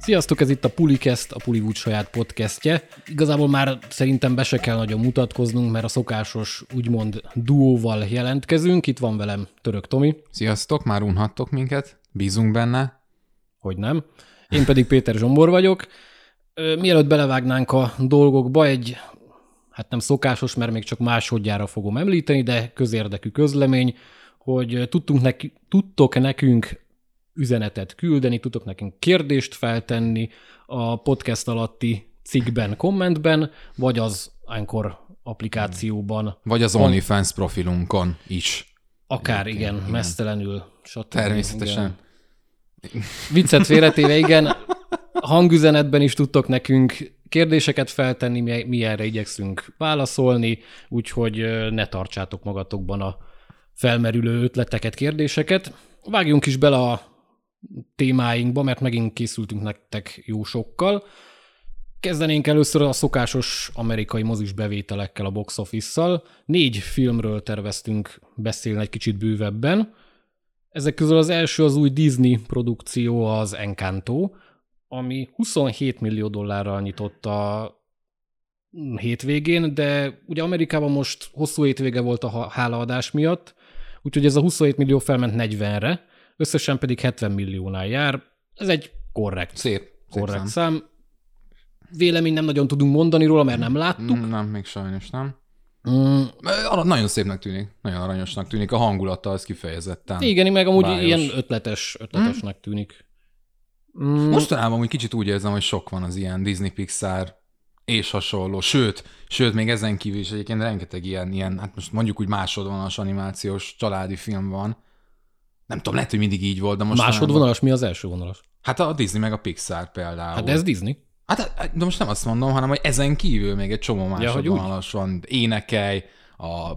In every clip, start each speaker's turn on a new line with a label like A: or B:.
A: Sziasztok, ez itt a Pulikest, a Puliwood saját podcastje. Igazából már szerintem be se kell nagyon mutatkoznunk, mert a szokásos, úgymond duóval jelentkezünk. Itt van velem Török Tomi.
B: Sziasztok, már unhattok minket, bízunk benne.
A: Hogy nem. Én pedig Péter Zsombor vagyok. Mielőtt belevágnánk a dolgokba, egy hát nem szokásos, mert még csak másodjára fogom említeni, de közérdekű közlemény, hogy tudtunk neki, tudtok nekünk üzenetet küldeni, tudok nekünk kérdést feltenni a podcast alatti cikkben, kommentben, vagy az Anchor applikációban.
B: Vagy az OnlyFans profilunkon is.
A: Akár, igen, igen, mesztelenül.
B: Stb. Természetesen.
A: Igen. Viccet félretéve, igen, hangüzenetben is tudtok nekünk kérdéseket feltenni, mi, mi erre igyekszünk válaszolni, úgyhogy ne tartsátok magatokban a felmerülő ötleteket, kérdéseket. Vágjunk is bele a témáinkba, mert megint készültünk nektek jó sokkal. Kezdenénk először a szokásos amerikai mozis bevételekkel a box office-szal. Négy filmről terveztünk beszélni egy kicsit bővebben. Ezek közül az első az új Disney produkció, az Encanto, ami 27 millió dollárral nyitott a hétvégén, de ugye Amerikában most hosszú hétvége volt a hálaadás miatt, úgyhogy ez a 27 millió felment 40-re, összesen pedig 70 milliónál jár. Ez egy korrekt,
B: szép,
A: korrekt szép szám. szám. Vélemény nem nagyon tudunk mondani róla, mert nem láttuk.
B: Nem, még sajnos nem. Mm. Nagyon szépnek tűnik, nagyon aranyosnak tűnik, a hangulata az kifejezetten.
A: Igen, meg amúgy bájos. ilyen ötletes, ötletesnek mm. tűnik.
B: Mm. Mostanában úgy kicsit úgy érzem, hogy sok van az ilyen Disney Pixar és hasonló, sőt, sőt, még ezen kívül is egyébként rengeteg ilyen, ilyen hát most mondjuk úgy másodvonalas animációs családi film van, nem tudom, lehet, hogy mindig így volt, de most...
A: Másodvonalas, mi az első vonalas?
B: Hát a Disney meg a Pixar például.
A: Hát de ez Disney.
B: Hát de most nem azt mondom, hanem hogy ezen kívül még egy csomó másodvonalas ja, van. Énekelj, a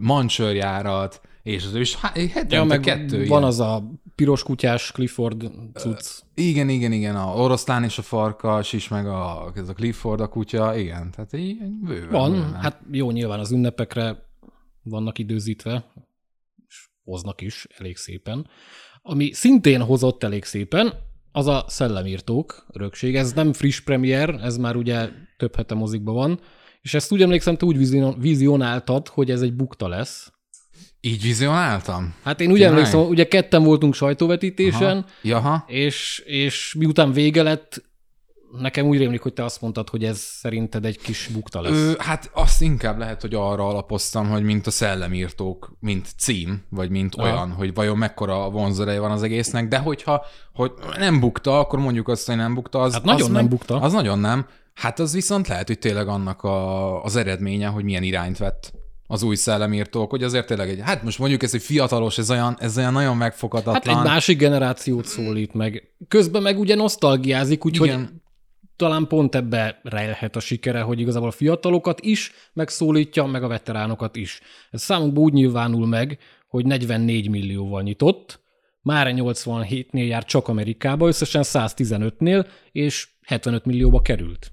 B: mancsőrjárat, és az is hetente ja, meg kettő
A: Van ilyen. az a piros kutyás Clifford cucc.
B: Igen, igen, igen, a oroszlán és a farkas is, meg a, ez a Clifford a kutya, igen, tehát így bőven.
A: Van,
B: bőven.
A: hát jó, nyilván az ünnepekre vannak időzítve, hoznak is elég szépen. Ami szintén hozott elég szépen, az a Szellemírtók örökség. Ez nem friss premier, ez már ugye több hete mozikban van, és ezt úgy emlékszem, te úgy vizionáltad, hogy ez egy bukta lesz.
B: Így vizionáltam?
A: Hát én úgy Tényleg? emlékszem, ugye ketten voltunk sajtóvetítésen, Aha.
B: Jaha.
A: És, és miután vége lett, Nekem úgy rémlik, hogy te azt mondtad, hogy ez szerinted egy kis bukta lesz. Ö,
B: hát azt inkább lehet, hogy arra alapoztam, hogy mint a szellemírtók, mint cím, vagy mint Aha. olyan, hogy vajon mekkora vonzereje van az egésznek, de hogyha hogy nem bukta, akkor mondjuk azt, hogy nem bukta. Az,
A: hát nagyon
B: az
A: nem meg, bukta.
B: Az nagyon nem. Hát az viszont lehet, hogy tényleg annak a, az eredménye, hogy milyen irányt vett az új szellemírtók, hogy azért tényleg egy, hát most mondjuk ez egy fiatalos, ez olyan, ez olyan nagyon megfoghatatlan. Hát
A: egy másik generációt szólít meg. Közben meg ugye nosztalgiázik, úgyhogy talán pont ebbe rejlhet a sikere, hogy igazából a fiatalokat is megszólítja, meg a veteránokat is. Ez számunkra úgy nyilvánul meg, hogy 44 millióval nyitott, már 87-nél jár csak Amerikába, összesen 115-nél, és 75 millióba került.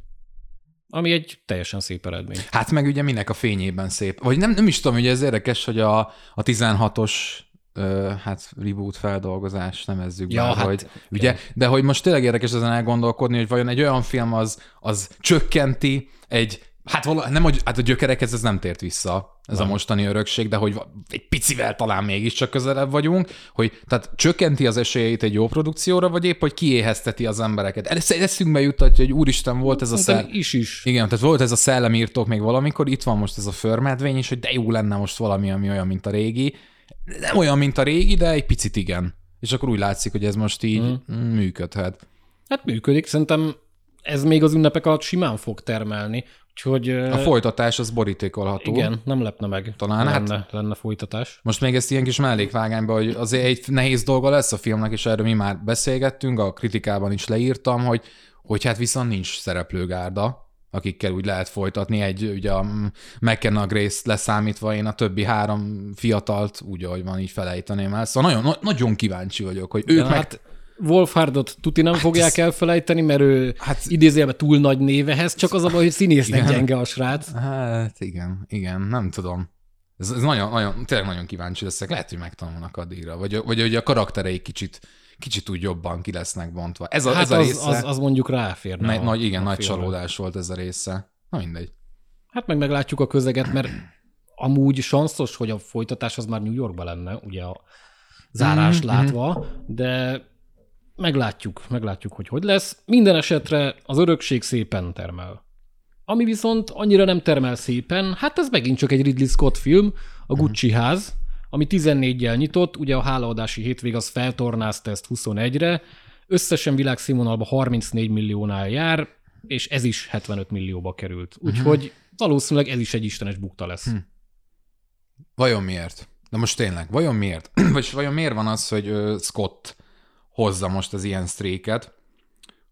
A: Ami egy teljesen szép eredmény.
B: Hát meg ugye minek a fényében szép. Vagy nem, nem is tudom, hogy ez érdekes, hogy a, a 16-os ö, hát reboot feldolgozás, nevezzük ja, be, hát, hogy, ugye, de hogy most tényleg érdekes ezen elgondolkodni, hogy vajon egy olyan film az, az csökkenti egy, hát, vala, nem, hogy, hát a gyökerekhez ez nem tért vissza, ez nem. a mostani örökség, de hogy egy picivel talán mégiscsak közelebb vagyunk, hogy tehát csökkenti az esélyeit egy jó produkcióra, vagy épp, hogy kiéhezteti az embereket. Eszünkbe jutatja, hogy úristen, volt ez a szellem.
A: is is.
B: Igen, tehát volt ez a szellemírtók még valamikor, itt van most ez a förmedvény, és hogy de jó lenne most valami, ami olyan, mint a régi nem olyan, mint a régi, de egy picit igen. És akkor úgy látszik, hogy ez most így mm. működhet.
A: Hát működik, szerintem ez még az ünnepek alatt simán fog termelni, úgyhogy...
B: A folytatás az borítékolható.
A: Igen, nem lepne meg.
B: Talán
A: lenne, hát, lenne folytatás.
B: Most még ezt ilyen kis mellékvágányba, hogy azért egy nehéz dolga lesz a filmnek, és erről mi már beszélgettünk, a kritikában is leírtam, hogy, hogy hát viszont nincs szereplőgárda, akikkel úgy lehet folytatni. Egy, ugye a McKenna Grace leszámítva én a többi három fiatalt úgy, ahogy van, így felejteném el. Szóval nagyon, nagyon kíváncsi vagyok, hogy ők ja, meg... Hát...
A: Wolfhardot tuti nem hát fogják ez... elfelejteni, mert ő hát... idézőjelben túl nagy névehez, csak az a baj, hogy színésznek igen. gyenge a srác.
B: Hát igen, igen, nem tudom. Ez, ez nagyon, nagyon, tényleg nagyon kíváncsi leszek. Lehet, hogy megtanulnak addigra. Vagy, vagy hogy a karaktereik kicsit, kicsit úgy jobban ki lesznek bontva. Ez a,
A: hát
B: ez a
A: az,
B: része...
A: az, az, mondjuk ráférne.
B: Nagy,
A: a,
B: nagy, igen,
A: a
B: nagy
A: filmre.
B: csalódás volt ez a része. Na mindegy.
A: Hát meg meglátjuk a közeget, mert amúgy sanszos, hogy a folytatás az már New Yorkban lenne, ugye a zárás
B: Mhm,
A: látva, de meglátjuk, meglátjuk, hogy hogy lesz. Minden esetre az örökség szépen termel. Ami viszont annyira nem termel szépen, hát ez megint csak egy Ridley Scott film, a
B: Mhm.
A: Gucci ház, ami 14-jel nyitott, ugye a hálaadási hétvég az feltornázta ezt 21-re, összesen világszínvonalban 34 milliónál jár, és ez is 75 millióba került. Úgyhogy valószínűleg ez is egy istenes bukta lesz.
B: Hm. Vajon miért? Na most tényleg, vajon miért? Vagy vajon miért van az, hogy Scott hozza most az ilyen streaket,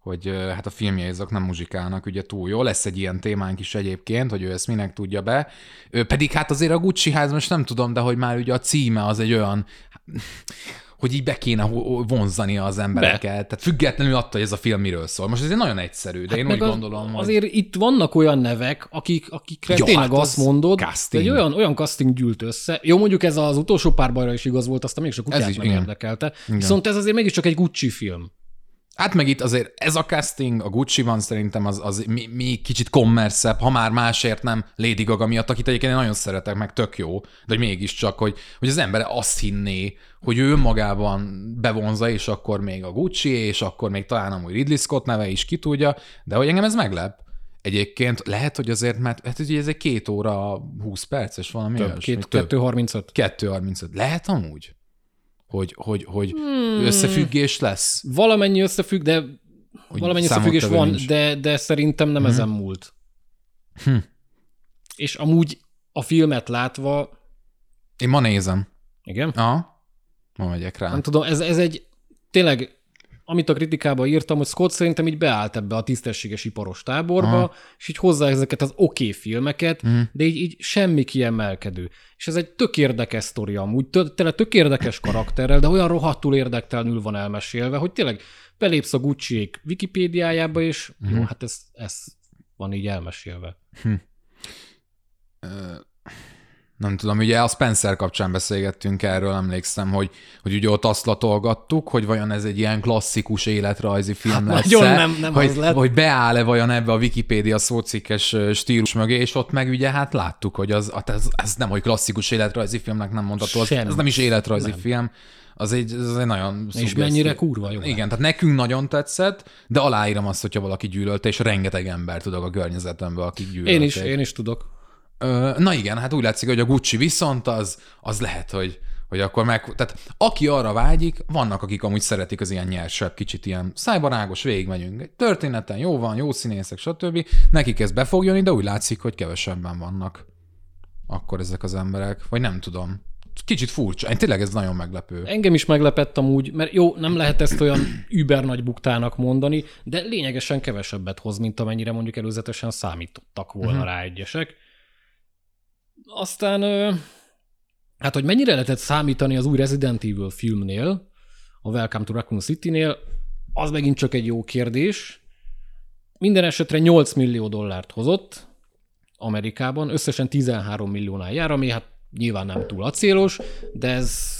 B: hogy hát a filmjei azok nem muzsikálnak ugye túl jó. Lesz egy ilyen témánk is egyébként, hogy ő ezt minek tudja be. Ő pedig hát azért a Gucci ház most nem tudom, de hogy már ugye a címe az egy olyan, hogy így be kéne vonzani az embereket. Be. Tehát függetlenül attól, hogy ez a film miről szól. Most ez nagyon egyszerű, de hát én úgy
A: Meg
B: gondolom, hogy...
A: Azért itt vannak olyan nevek, akik, akikre
B: Jó,
A: tényleg
B: hát
A: azt
B: az
A: mondod,
B: casting.
A: hogy olyan, olyan casting gyűlt össze. Jó, mondjuk ez az utolsó pár bajra is igaz volt, aztán mégis a
B: Ez
A: kutyát
B: is,
A: nem
B: igen.
A: érdekelte. Viszont ez azért mégiscsak egy Gucci film.
B: Hát meg itt azért ez a casting a Gucci-ban szerintem az, az mi, mi kicsit kommerszebb, ha már másért nem Lady Gaga miatt, akit egyébként én nagyon szeretek, meg tök jó, de hogy mégiscsak, hogy, hogy az ember azt hinné, hogy ő önmagában bevonza, és akkor még a Gucci, és akkor még talán amúgy Ridley Scott neve is ki tudja, de hogy engem ez meglep. Egyébként lehet, hogy azért, mert hát ugye ez egy két óra 20 perces valami
A: Több,
B: olyasmi,
A: két,
B: több.
A: 235.
B: 2.35. Lehet amúgy? Hogy, hogy, hogy hmm. összefüggés lesz?
A: Valamennyi összefügg, de
B: Hogy
A: valamennyi összefüggés van,
B: nincs.
A: de, de szerintem nem ezen múlt.
B: Hm.
A: És amúgy a filmet látva,
B: Én ma nézem.
A: igen,
B: Aha. Ma megyek rá.
A: nem tudom, ez, ez egy tényleg, amit a kritikában írtam, hogy Scott szerintem így beállt ebbe a tisztességes iparos táborba,
B: Aha.
A: és így hozzá ezeket az oké okay filmeket,
B: Mhm.
A: de így, így semmi kiemelkedő. És ez egy tök érdekes sztori amúgy, tényleg tök érdekes karakterrel, de olyan rohadtul érdektelenül van elmesélve, hogy tényleg belépsz a gucci Wikipédiájába, és
B: Mhm.
A: jó, hát ez, ez van így elmesélve.
B: Nem tudom, ugye a Spencer kapcsán beszélgettünk erről, emlékszem, hogy, hogy ugye ott azt latolgattuk, hogy vajon ez egy ilyen klasszikus életrajzi film
A: Hát
B: lesz
A: nem- nem
B: hogy,
A: az lett.
B: hogy beáll-e vajon ebbe a Wikipédia szócikkes stílus mögé, és ott meg ugye hát láttuk, hogy az, hát ez, ez nem, hogy klasszikus életrajzi filmnek nem mondható, az, ez nem is életrajzi
A: Nem.
B: film, az egy, ez egy nagyon
A: És mennyire kurva jó.
B: Igen, tehát nekünk nagyon tetszett, de aláírom azt, hogyha valaki gyűlölte, és rengeteg ember tudok a környezetemből, akik gyűlölték.
A: Én is, én is tudok.
B: Na igen, hát úgy látszik, hogy a Gucci viszont az, az lehet, hogy, hogy akkor meg... Tehát aki arra vágyik, vannak, akik amúgy szeretik az ilyen nyersebb, kicsit ilyen szájbarágos, végigmegyünk egy történeten, jó van, jó színészek, stb. Nekik ez be fog jönni, de úgy látszik, hogy kevesebben vannak akkor ezek az emberek. Vagy nem tudom. Kicsit furcsa. Én tényleg ez nagyon meglepő.
A: Engem is meglepett amúgy, mert jó, nem lehet ezt olyan über nagy buktának mondani, de lényegesen kevesebbet hoz, mint amennyire mondjuk előzetesen számítottak volna uh-huh. rá egyesek. Aztán, hát hogy mennyire lehetett számítani az új Resident Evil filmnél, a Welcome to Raccoon City-nél, az megint csak egy jó kérdés. Minden esetre 8 millió dollárt hozott Amerikában, összesen 13 milliónál jár, ami hát nyilván nem túl acélos, de ez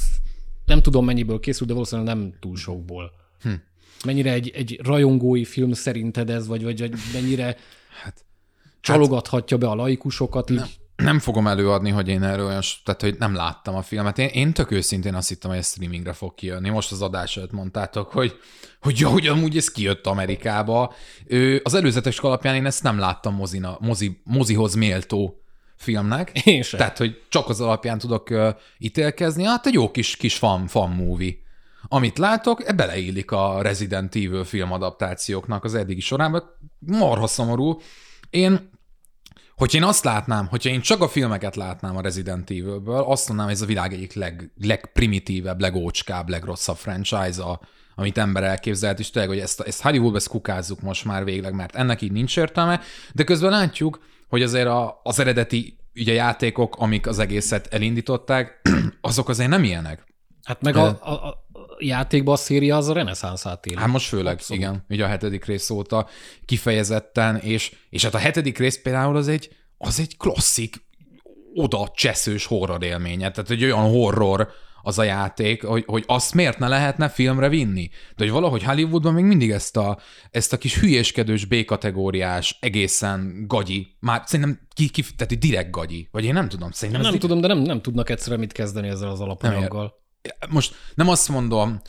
A: nem tudom mennyiből készült, de valószínűleg nem túl sokból. Hm. Mennyire egy, egy rajongói film szerinted ez, vagy, vagy, vagy mennyire
B: Hát,
A: csalogathatja be a laikusokat így?
B: nem fogom előadni, hogy én erről olyan, tehát hogy nem láttam a filmet. Én, én tök őszintén azt hittem, hogy ez streamingre fog kijönni. Most az adás előtt mondtátok, hogy, hogy jó, hogy amúgy ez kijött Amerikába. Ő, az előzetes alapján én ezt nem láttam mozina, mozi, mozihoz méltó filmnek.
A: Én sem.
B: Tehát, hogy csak az alapján tudok uh, ítélkezni. Hát egy jó kis, kis fan, fan movie. Amit látok, e beleillik a Resident Evil filmadaptációknak az eddigi sorában. Marha szomorú. Én Hogyha én azt látnám, hogyha én csak a filmeket látnám a Resident Evil-ből, azt mondanám, hogy ez a világ egyik leg, legprimitívebb, legócskább, legrosszabb franchise-a, amit ember elképzelt, és tényleg, hogy ezt, ezt Hollywoodba ezt kukázzuk most már végleg, mert ennek így nincs értelme, de közben látjuk, hogy azért a, az eredeti ugye játékok, amik az egészet elindították, azok azért nem ilyenek.
A: Hát meg a, a, a játékban a széria az a reneszánszát éli.
B: Hát most főleg,
A: Abszolút.
B: igen, ugye a hetedik rész óta kifejezetten, és, és hát a hetedik rész például az egy, az egy klasszik, oda cseszős horror élményet, tehát egy olyan horror, az a játék, hogy, hogy azt miért ne lehetne filmre vinni. De hogy valahogy Hollywoodban még mindig ezt a, ezt a kis hülyéskedős B-kategóriás, egészen gagyi, már szerintem ki, ki tehát direkt gagyi, vagy én nem tudom. Szerintem
A: nem tudom, de nem, nem tudnak egyszerűen mit kezdeni ezzel az alapanyaggal
B: most nem azt mondom,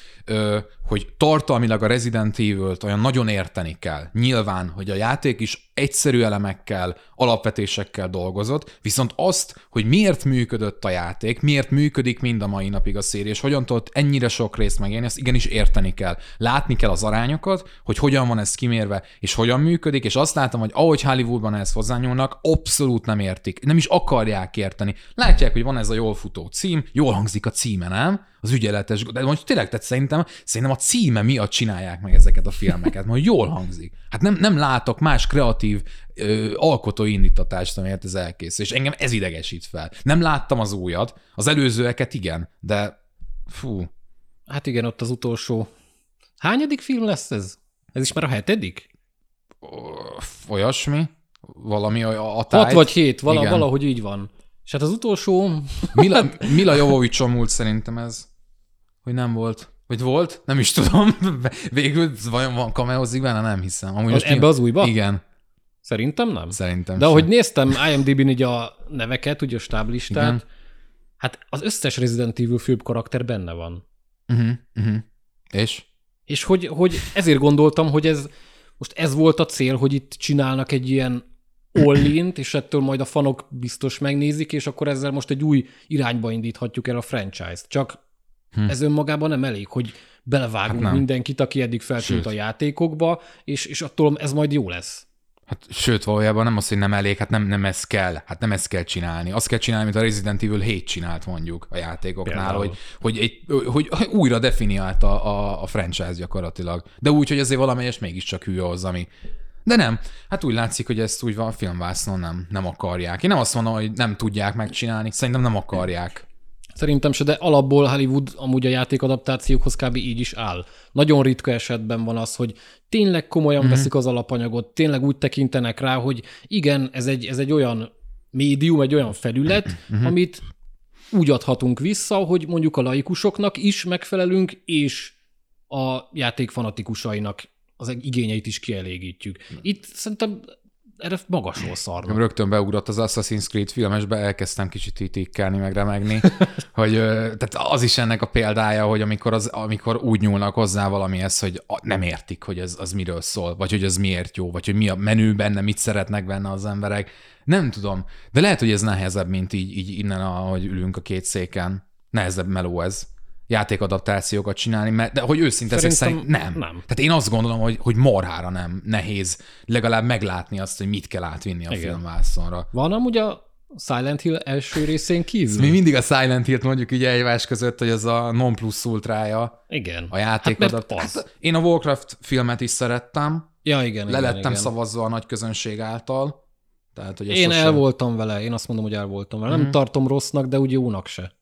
B: hogy tartalmilag a Resident Evil-t olyan nagyon érteni kell. Nyilván, hogy a játék is egyszerű elemekkel, alapvetésekkel dolgozott, viszont azt, hogy miért működött a játék, miért működik mind a mai napig a széri, és hogyan tudott ennyire sok részt megélni, ezt igenis érteni kell. Látni kell az arányokat, hogy hogyan van ez kimérve, és hogyan működik, és azt látom, hogy ahogy Hollywoodban ehhez hozzányúlnak, abszolút nem értik, nem is akarják érteni. Látják, hogy van ez a jól futó cím, jól hangzik a címe, nem? Az ügyeletes, de most tényleg, tehát szerintem, szerintem a címe miatt csinálják meg ezeket a filmeket, mert jól hangzik. Hát nem, nem látok más kreatív ö, alkotói indítatást, amiért ez elkészül, és engem ez idegesít fel. Nem láttam az újat, az előzőeket igen, de fú.
A: Hát igen, ott az utolsó. Hányadik film lesz ez? Ez is már a hetedik?
B: Olyasmi? Valami a,
A: a tájt. Hat vagy hét, vala, valahogy így van. És hát az utolsó...
B: Mila, Mila Jovovicson múlt szerintem ez, hogy nem volt. Vagy volt? Nem is tudom. Végül vajon van cameozik benne? Nem hiszem.
A: Amúgy az ebbe az újba?
B: Igen.
A: Szerintem nem.
B: Szerintem
A: De sem. ahogy néztem IMDb-n így a neveket, ugye a stáblistát, Igen. hát az összes Resident Evil főbb karakter benne van.
B: Uh-huh, uh-huh. És?
A: És hogy, hogy ezért gondoltam, hogy ez most ez volt a cél, hogy itt csinálnak egy ilyen Ollint, és ettől majd a fanok biztos megnézik, és akkor ezzel most egy új irányba indíthatjuk el a franchise-t. Csak hm. ez önmagában nem elég, hogy belevágunk hát mindenkit, aki eddig feltűnt a játékokba, és, és attól ez majd jó lesz.
B: Hát, sőt, valójában nem az, hogy nem elég, hát nem, nem ez kell, hát nem ezt kell csinálni. Azt kell csinálni, mint a Resident Evil 7 csinált mondjuk a játékoknál, hogy, hogy, egy, hogy, újra definiálta a, a franchise gyakorlatilag. De úgy, hogy azért valamelyes mégiscsak hű az, ami, de nem. Hát úgy látszik, hogy ezt úgy van a filmvásznon nem, nem akarják. Én nem azt mondom, hogy nem tudják megcsinálni, szerintem nem akarják.
A: Szerintem se, de alapból Hollywood amúgy a játékadaptációkhoz kb. így is áll. Nagyon ritka esetben van az, hogy tényleg komolyan mm-hmm. veszik az alapanyagot, tényleg úgy tekintenek rá, hogy igen, ez egy, ez egy olyan médium, egy olyan felület, mm-hmm. amit úgy adhatunk vissza, hogy mondjuk a laikusoknak is megfelelünk, és a játék fanatikusainak az igényeit is kielégítjük. Itt szerintem erre magasról szarnak.
B: Rögtön beugrott az Assassin's Creed filmesbe, elkezdtem kicsit itikkelni, meg remegni, hogy tehát az is ennek a példája, hogy amikor, az, amikor úgy nyúlnak hozzá valamihez, hogy nem értik, hogy ez az miről szól, vagy hogy ez miért jó, vagy hogy mi a menő benne, mit szeretnek benne az emberek. Nem tudom, de lehet, hogy ez nehezebb, mint így, így innen, ahogy ülünk a két széken. Nehezebb meló ez játékadaptációkat csinálni, mert, de hogy őszinte szerint nem. nem. Tehát én azt gondolom, hogy, hogy marhára nem nehéz legalább meglátni azt, hogy mit kell átvinni a Igen. filmvászonra.
A: Van amúgy a Silent Hill első részén kívül?
B: Mi mindig a Silent Hill-t mondjuk így egymás között, hogy az a non plus ultrája.
A: Igen.
B: A játékadaptáció. Hát, hát, én a Warcraft filmet is szerettem.
A: Ja, igen.
B: Le lettem
A: igen.
B: szavazva a nagy közönség által.
A: Tehát, hogy én sosem... el voltam vele, én azt mondom, hogy el voltam vele. Mm. Nem mhm. tartom rossznak, de úgy jónak se.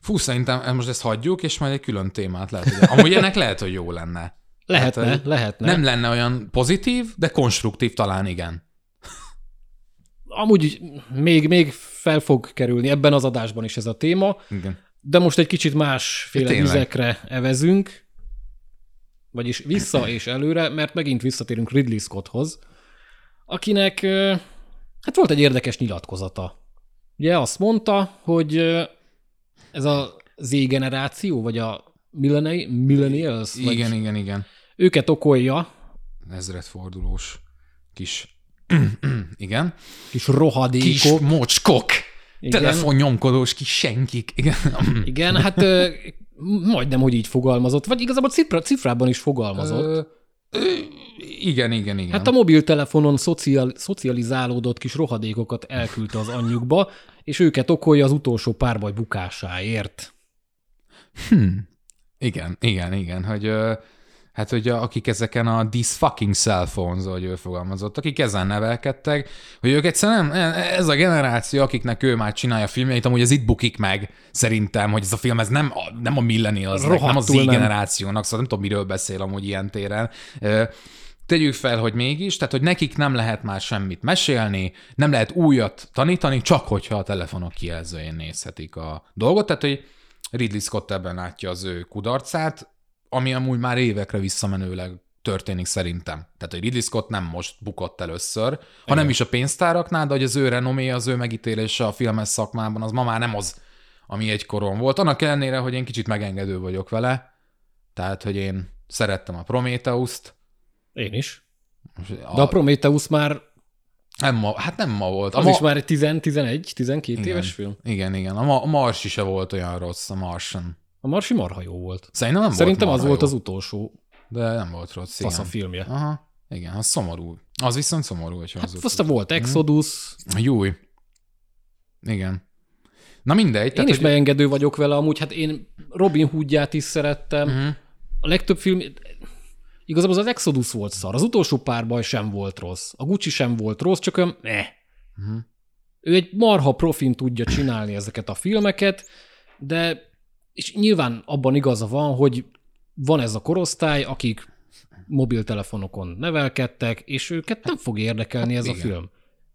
B: Fú, szerintem most ezt hagyjuk, és majd egy külön témát lehet, hogy... Amúgy ennek lehet, hogy jó lenne.
A: Lehetne, hát, lehetne.
B: Nem lenne olyan pozitív, de konstruktív talán igen.
A: Amúgy még, még fel fog kerülni ebben az adásban is ez a téma, igen. de most egy kicsit másféle vizekre evezünk, vagyis vissza és előre, mert megint visszatérünk Ridley Scotthoz, akinek hát volt egy érdekes nyilatkozata. Ugye azt mondta, hogy ez a Z generáció, vagy a millennials?
B: Igen, vagy igen, igen.
A: Őket okolja.
B: Ezredfordulós kis igen.
A: Kis rohadékok. Kis
B: mocskok. Igen. Telefonnyomkodós kis senkik. Igen,
A: igen hát majdnem, hogy így fogalmazott. Vagy igazából cifra, cifrában is fogalmazott. Ö,
B: igen, igen, igen.
A: Hát a mobiltelefonon szociál, szocializálódott kis rohadékokat elküldte az anyjukba, és őket okolja az utolsó párbaj bukásáért.
B: Hm. Igen, igen, igen, hogy hát hogy akik ezeken a these fucking cell phones, ahogy ő fogalmazott, akik ezen nevelkedtek, hogy ők egyszerűen nem, ez a generáció, akiknek ő már csinálja filmjeit, amúgy ez itt bukik meg, szerintem, hogy ez a film, ez nem a, nem a millennials, nem az Z generációnak, szóval nem tudom, miről beszél amúgy ilyen téren tegyük fel, hogy mégis, tehát hogy nekik nem lehet már semmit mesélni, nem lehet újat tanítani, csak hogyha a telefonok kijelzőjén nézhetik a dolgot. Tehát, hogy Ridley Scott ebben látja az ő kudarcát, ami amúgy már évekre visszamenőleg történik szerintem. Tehát, hogy Ridley Scott nem most bukott először, Igen. hanem is a pénztáraknál, de hogy az ő renomé, az ő megítélése a filmes szakmában, az ma már nem az, ami egykoron volt. Annak ellenére, hogy én kicsit megengedő vagyok vele, tehát, hogy én szerettem a Prometheus-t.
A: Én is. A... De a Prometheus már
B: nem ma, hát nem ma volt.
A: Az ma... is már egy 10-11, 12 éves film?
B: Igen, igen. A, ma, a Mars is volt olyan rossz, a Martian.
A: A Marsi marha jó volt.
B: Szerintem nem
A: Szerintem
B: volt
A: az volt jó. az utolsó
B: de nem volt rossz. Fasz
A: a filmje.
B: Aha. Igen, az szomorú. Az viszont szomorú, hogyha
A: hát az aztán volt Exodus.
B: Júj. Igen. Na mindegy. Én
A: tehát, is hogy... beengedő vagyok vele, amúgy hát én Robin Hoodját is szerettem. Uh-huh. A legtöbb film, igazából az Exodus volt szar. Az utolsó párbaj sem volt rossz. A Gucci sem volt rossz, csak olyan, ne. Uh-huh. Ő egy marha profin tudja csinálni ezeket a filmeket, de és nyilván abban igaza van, hogy van ez a korosztály, akik mobiltelefonokon nevelkedtek, és őket nem fog érdekelni hát ez igen. a film.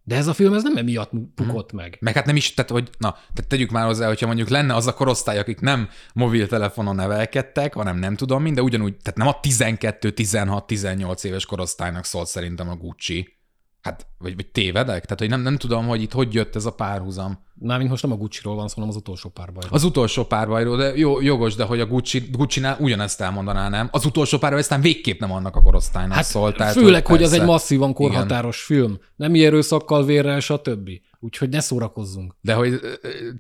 A: De ez a film ez nem emiatt bukott hmm. meg.
B: Meg hát nem is, tehát hogy, na, tehát tegyük már hozzá, hogyha mondjuk lenne az a korosztály, akik nem mobiltelefonon nevelkedtek, hanem nem tudom mind, de ugyanúgy, tehát nem a 12, 16, 18 éves korosztálynak szólt szerintem a Gucci, Hát, vagy, vagy tévedek? Tehát, hogy nem, nem tudom, hogy itt hogy jött ez a párhuzam.
A: Mármint most nem a Gucci-ról van szó, hanem az utolsó párbajról.
B: Az utolsó párbajról, de jó, jogos, de hogy a Gucci, Gucci-nál ugyanezt elmondaná, nem? Az utolsó párbaj aztán végképp nem annak a korosztálynak
A: hát,
B: szól.
A: Tehát, főleg, hogy, hogy az egy masszívan korhatáros Igen. film. Nem erőszakkal, vérrel, stb. Úgyhogy ne szórakozzunk.
B: De hogy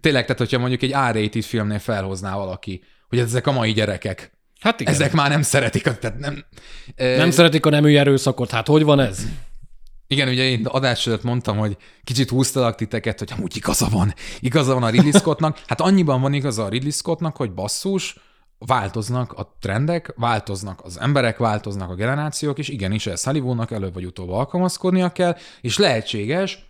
B: tényleg, tehát hogyha mondjuk egy R-rated filmnél felhozná valaki, hogy ezek a mai gyerekek, Hát igen. Ezek már nem szeretik, tehát nem...
A: Nem e... szeretik a nemű erőszakot, hát hogy van ez?
B: Igen, ugye én adás előtt mondtam, hogy kicsit húztalak titeket, hogy amúgy igaza van, igaza van a Ridley Scottnak. Hát annyiban van igaza a Ridley Scottnak, hogy basszus, változnak a trendek, változnak az emberek, változnak a generációk, és igenis ez Hollywoodnak előbb vagy utóbb alkalmazkodnia kell, és lehetséges,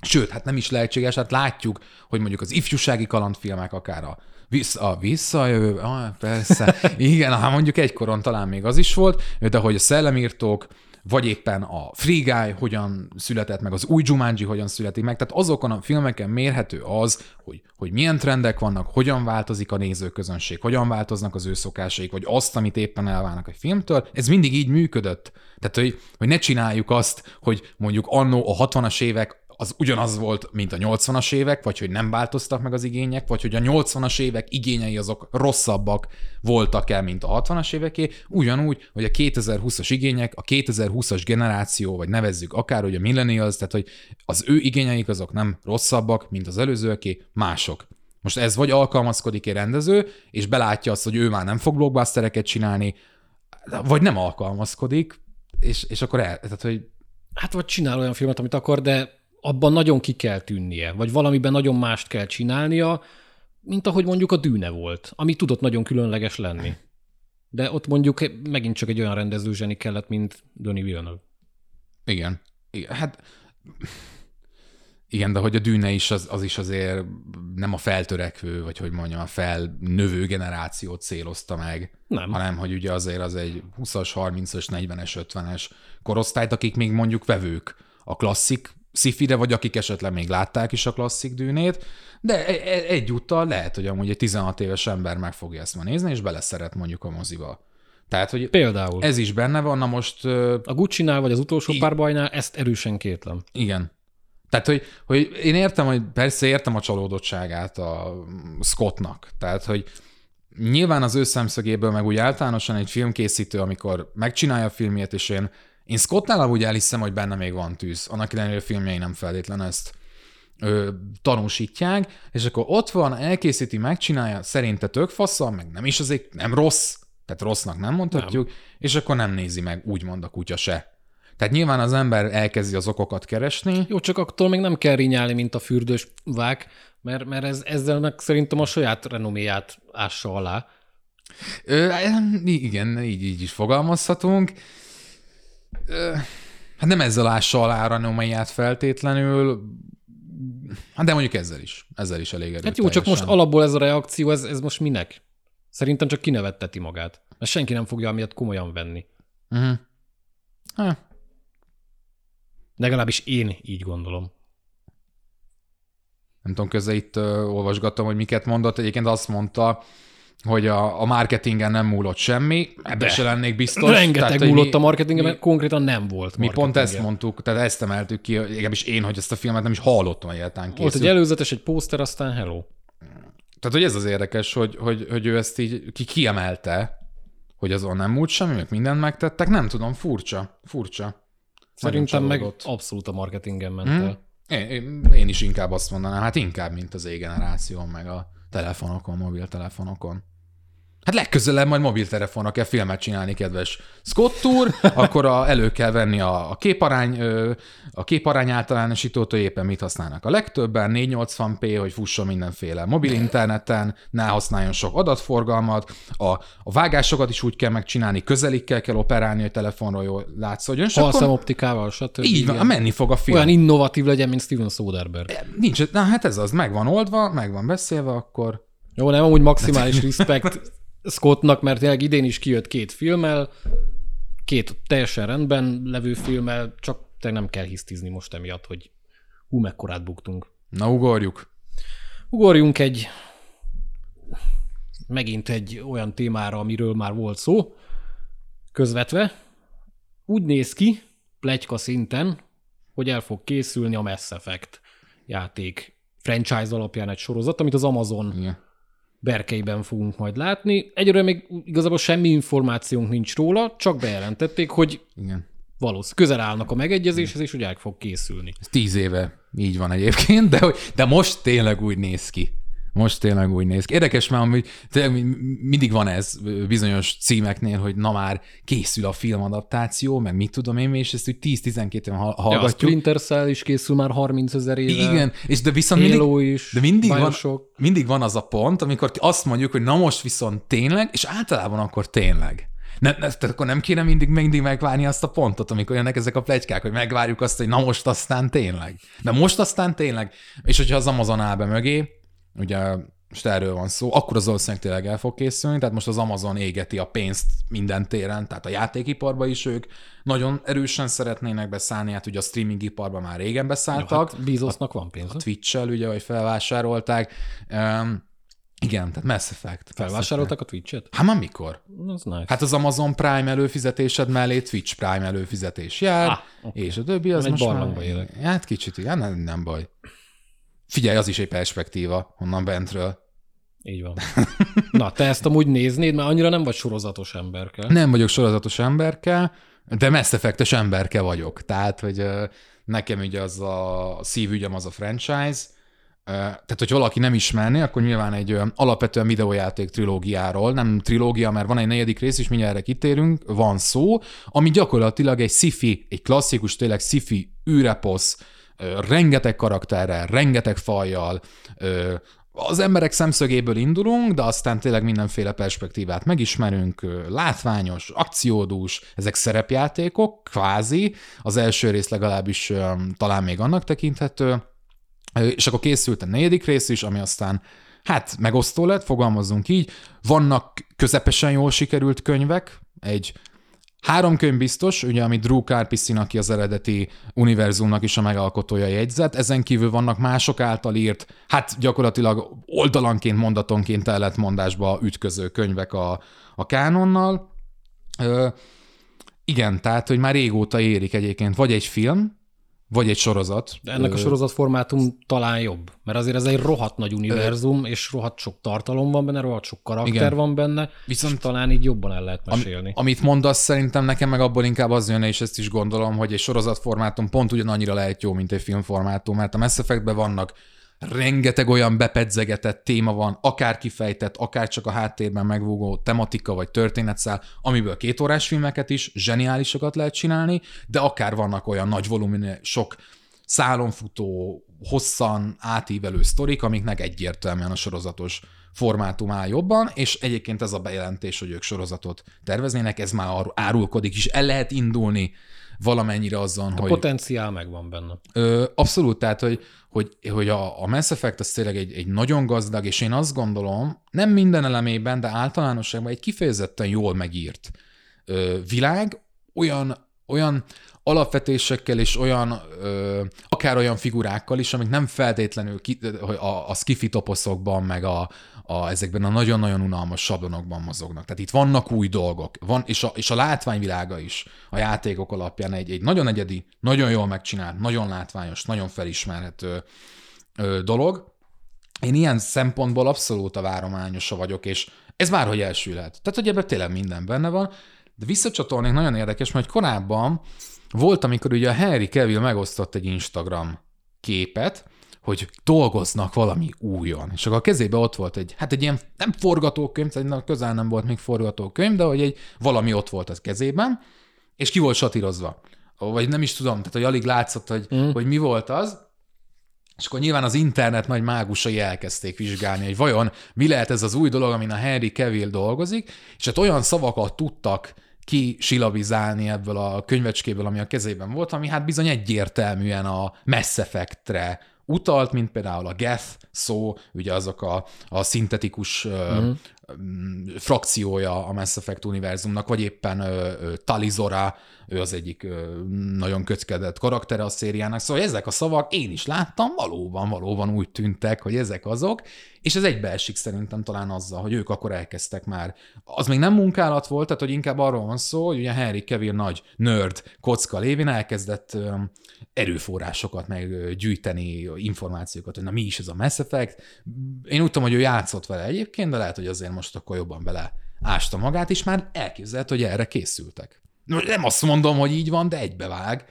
B: sőt, hát nem is lehetséges, hát látjuk, hogy mondjuk az ifjúsági kalandfilmek, akár a vissza, a visszajövő, ah, persze, igen, hát mondjuk egykoron talán még az is volt, de hogy a szellemírtók, vagy éppen a Free Guy hogyan született meg, az új Jumanji hogyan születik meg, tehát azokon a filmeken mérhető az, hogy, hogy milyen trendek vannak, hogyan változik a nézőközönség, hogyan változnak az ő szokásaik, vagy azt, amit éppen elválnak egy filmtől. Ez mindig így működött. Tehát, hogy, hogy ne csináljuk azt, hogy mondjuk annó a 60-as évek az ugyanaz volt, mint a 80-as évek, vagy hogy nem változtak meg az igények, vagy hogy a 80-as évek igényei azok rosszabbak voltak el, mint a 60-as éveké, ugyanúgy, hogy a 2020-as igények, a 2020-as generáció, vagy nevezzük akár, hogy a millennials, tehát hogy az ő igényeik azok nem rosszabbak, mint az előzőké, mások. Most ez vagy alkalmazkodik egy rendező, és belátja azt, hogy ő már nem fog blockbustereket csinálni, vagy nem alkalmazkodik, és, és akkor el, tehát, hogy
A: Hát vagy csinál olyan filmet, amit akar, de abban nagyon ki kell tűnnie, vagy valamiben nagyon mást kell csinálnia, mint ahogy mondjuk a dűne volt, ami tudott nagyon különleges lenni. De ott mondjuk megint csak egy olyan rendezőzseni kellett, mint Denis Villeneuve.
B: Igen. Igen. Hát igen, de hogy a dűne is az, az is azért nem a feltörekvő, vagy hogy mondjam, a felnövő generációt célozta meg, nem. hanem hogy ugye azért az egy 20-as, 30-as, 40-es, 50-es korosztályt, akik még mondjuk vevők a klasszik szifire, vagy akik esetleg még látták is a klasszik dűnét, de e, e, egyúttal lehet, hogy amúgy egy 16 éves ember meg fogja ezt ma nézni, és beleszeret mondjuk a moziba. Tehát, hogy
A: Például.
B: ez is benne van, na most...
A: A Gucci-nál, vagy az utolsó I- párbajnál ezt erősen kétlem.
B: Igen. Tehát, hogy, hogy én értem, hogy persze értem a csalódottságát a Scottnak. Tehát, hogy nyilván az ő szemszögéből, meg úgy általánosan egy filmkészítő, amikor megcsinálja a filmjét, és én én Scottnál amúgy elhiszem, hogy benne még van tűz. Annak ellenére a filmjei nem feltétlen ezt ö, tanúsítják, és akkor ott van, elkészíti, megcsinálja, szerinte tök faszal, meg nem is azért nem rossz, tehát rossznak nem mondhatjuk, nem. és akkor nem nézi meg, úgymond a kutya se. Tehát nyilván az ember elkezdi az okokat keresni.
A: Jó, csak attól még nem kell rinyálni, mint a fürdős vák, mert, mert ez, ezzel meg szerintem a saját renoméját ássa alá.
B: Ö, igen, így, így is fogalmazhatunk hát nem ezzel ássa alá Ranomaiát feltétlenül, hát de mondjuk ezzel is. Ezzel is elég
A: Hát jó, csak most alapból ez a reakció, ez, ez most minek? Szerintem csak kinevetteti magát. Mert senki nem fogja miatt komolyan venni.
B: Uh-huh.
A: Ha. Legalábbis én így gondolom.
B: Nem tudom, közben itt uh, olvasgattam, hogy miket mondott. Egyébként azt mondta, hogy a, a marketingen nem múlott semmi, ebbe se lennék biztos.
A: Rengeteg tehát, múlott mi, a marketingen, mert konkrétan nem volt
B: Mi pont ezt mondtuk, tehát ezt emeltük ki, legalábbis én, hogy ezt a filmet nem is hallottam egyáltalán készült.
A: Volt egy előzetes, egy póster, aztán hello.
B: Tehát, hogy ez az érdekes, hogy, hogy, hogy ő ezt így ki kiemelte, hogy azon nem múlt semmi, meg mindent megtettek, nem tudom, furcsa, furcsa.
A: Szerintem meg abszolút a marketingen ment hmm? el.
B: Én, én, is inkább azt mondanám, hát inkább, mint az E-generáció, meg a telefonokon, mobiltelefonokon. Hát legközelebb majd mobiltelefonra kell filmet csinálni, kedves Scott úr, akkor a, elő kell venni a, a képarány, a képarány általánosítót, hogy éppen mit használnak a legtöbben, 480p, hogy fusson mindenféle mobil interneten, ne használjon sok adatforgalmat, a, a vágásokat is úgy kell megcsinálni, közelikkel kell operálni, hogy telefonról jól látszódjon.
A: Halszem optikával, stb.
B: Így van, menni fog a film.
A: Olyan innovatív legyen, mint Steven Soderbergh.
B: Nincs, na hát ez az, meg van oldva, meg van beszélve, akkor
A: jó, nem, amúgy maximális respekt Scottnak, mert tényleg idén is kijött két filmmel, két teljesen rendben levő filmmel, csak te nem kell hisztizni most emiatt, hogy hú, mekkorát buktunk.
B: Na, ugorjuk.
A: Ugorjunk egy megint egy olyan témára, amiről már volt szó, közvetve. Úgy néz ki, plegyka szinten, hogy el fog készülni a Mass Effect játék franchise alapján egy sorozat, amit az Amazon Igen berkeiben fogunk majd látni. Egyre még igazából semmi információnk nincs róla, csak bejelentették, hogy Igen. valószínűleg közel állnak a megegyezéshez, és hogy el fog készülni.
B: Ez tíz éve így van egyébként, de, de most tényleg úgy néz ki. Most tényleg úgy néz ki. Érdekes már, hogy mindig van ez bizonyos címeknél, hogy na már készül a filmadaptáció, meg mit tudom én, és ezt úgy 10-12 éven hallgatjuk. Ja, a
A: Splinter Cell is készül már 30 ezer éve.
B: Igen, és de viszont
A: Halo mindig, is,
B: de mindig van, mindig van az a pont, amikor azt mondjuk, hogy na most viszont tényleg, és általában akkor tényleg. Ne, ne, tehát akkor nem kéne mindig, mindig megvárni azt a pontot, amikor jönnek ezek a plegykák, hogy megvárjuk azt, hogy na most aztán tényleg. De most aztán tényleg. És hogyha az Amazon áll be mögé, ugye most erről van szó, akkor az valószínűleg tényleg el fog készülni, tehát most az Amazon égeti a pénzt minden téren, tehát a játékiparba is ők nagyon erősen szeretnének beszállni, hát ugye a streamingiparba már régen beszálltak. Ja,
A: hát Bezosnak van pénz.
B: A Twitch-el ugye, hogy felvásárolták. Um, igen, tehát Mass Effect.
A: Felvásároltak a Twitch-et?
B: Hát már mikor?
A: Az nice.
B: Hát az Amazon Prime előfizetésed mellé Twitch Prime előfizetés jár, ah, okay. és a többi az Egy most már... Élek. Hát kicsit, igen, nem, nem baj. Figyelj, az is egy perspektíva onnan bentről.
A: Így van. Na, te ezt amúgy néznéd, mert annyira nem vagy sorozatos emberke.
B: Nem vagyok sorozatos emberke, de Mass Effect-es emberke vagyok. Tehát, hogy nekem ugye az a szívügyem az a franchise, tehát, hogy valaki nem ismerné, akkor nyilván egy alapvetően videójáték trilógiáról, nem trilógia, mert van egy negyedik rész is, mindjárt erre kitérünk, van szó, ami gyakorlatilag egy sci egy klasszikus, tényleg sci-fi űreposz, rengeteg karakterrel, rengeteg fajjal, az emberek szemszögéből indulunk, de aztán tényleg mindenféle perspektívát megismerünk, látványos, akciódús, ezek szerepjátékok, kvázi, az első rész legalábbis talán még annak tekinthető, és akkor készült a negyedik rész is, ami aztán hát megosztó lett, fogalmazzunk így. Vannak közepesen jól sikerült könyvek, egy Három könyv biztos, ugye, amit Drew Karpyszin, aki az eredeti univerzumnak is a megalkotója jegyzet, ezen kívül vannak mások által írt, hát gyakorlatilag oldalanként, mondatonként ellentmondásba ütköző könyvek a, a kánonnal. Ö, igen, tehát, hogy már régóta érik egyébként vagy egy film, vagy egy sorozat.
A: De ennek a sorozat formátum talán jobb, mert azért ez egy rohadt nagy univerzum, és rohadt sok tartalom van benne, rohadt sok karakter Igen. van benne, Viszont és talán így jobban el lehet mesélni.
B: Am, amit mondasz, szerintem nekem meg abból inkább az jönne, és ezt is gondolom, hogy egy sorozat formátum pont ugyanannyira lehet jó, mint egy filmformátum, mert a Mass Effectben vannak rengeteg olyan bepedzegetett téma van, akár kifejtett, akár csak a háttérben megvúgó tematika vagy történetszál, amiből két órás filmeket is zseniálisokat lehet csinálni, de akár vannak olyan nagy volumenű, sok szálon futó, hosszan átívelő sztorik, amiknek egyértelműen a sorozatos formátum áll jobban, és egyébként ez a bejelentés, hogy ők sorozatot terveznének, ez már árulkodik, és el lehet indulni valamennyire azon,
A: a
B: hogy...
A: potenciál megvan benne.
B: Ö, abszolút, tehát, hogy, hogy, hogy a, a Mass Effect az tényleg egy, egy nagyon gazdag, és én azt gondolom, nem minden elemében, de általánosságban egy kifejezetten jól megírt ö, világ, olyan olyan alapvetésekkel és olyan, ö, akár olyan figurákkal is, amik nem feltétlenül ki, a, a skifi toposzokban, meg a, a, ezekben a nagyon-nagyon unalmas sablonokban mozognak. Tehát itt vannak új dolgok, van, és, a, és a látványvilága is a játékok alapján egy, egy nagyon egyedi, nagyon jól megcsinált, nagyon látványos, nagyon felismerhető ö, dolog. Én ilyen szempontból abszolút a várományosa vagyok, és ez bárhogy elsülhet. Tehát, hogy ebben tényleg minden benne van, de visszacsatolnék nagyon érdekes, mert korábban volt, amikor ugye a Henry Cavill megosztott egy Instagram képet, hogy dolgoznak valami újon. És akkor a kezébe ott volt egy, hát egy ilyen nem forgatókönyv, tehát közel nem volt még forgatókönyv, de hogy egy valami ott volt az kezében, és ki volt satírozva. Vagy nem is tudom, tehát hogy alig látszott, hogy, mm. hogy mi volt az, és akkor nyilván az internet nagy mágusai elkezdték vizsgálni, hogy vajon mi lehet ez az új dolog, amin a Henry Cavill dolgozik, és hát olyan szavakat tudtak kisilabizálni ebből a könyvecskéből, ami a kezében volt, ami hát bizony egyértelműen a Mass Effect-re utalt, mint például a Geth szó, ugye azok a, a szintetikus mm. Frakciója a Mass Effect univerzumnak, vagy éppen ö, Talizora, ő az egyik nagyon kötkedett karaktere a szériának, szóval ezek a szavak én is láttam, valóban, valóban úgy tűntek, hogy ezek azok, és ez egybeesik szerintem talán azzal, hogy ők akkor elkezdtek már. Az még nem munkálat volt, tehát hogy inkább arról van szó, hogy ugye Henry Cavill nagy nerd kocka lévén elkezdett erőforrásokat meg gyűjteni információkat, hogy na mi is ez a Mass Effect. Én úgy tudom, hogy ő játszott vele egyébként, de lehet, hogy azért most akkor jobban bele ásta magát, és már elképzelhet, hogy erre készültek. Nem azt mondom, hogy így van, de egybevág.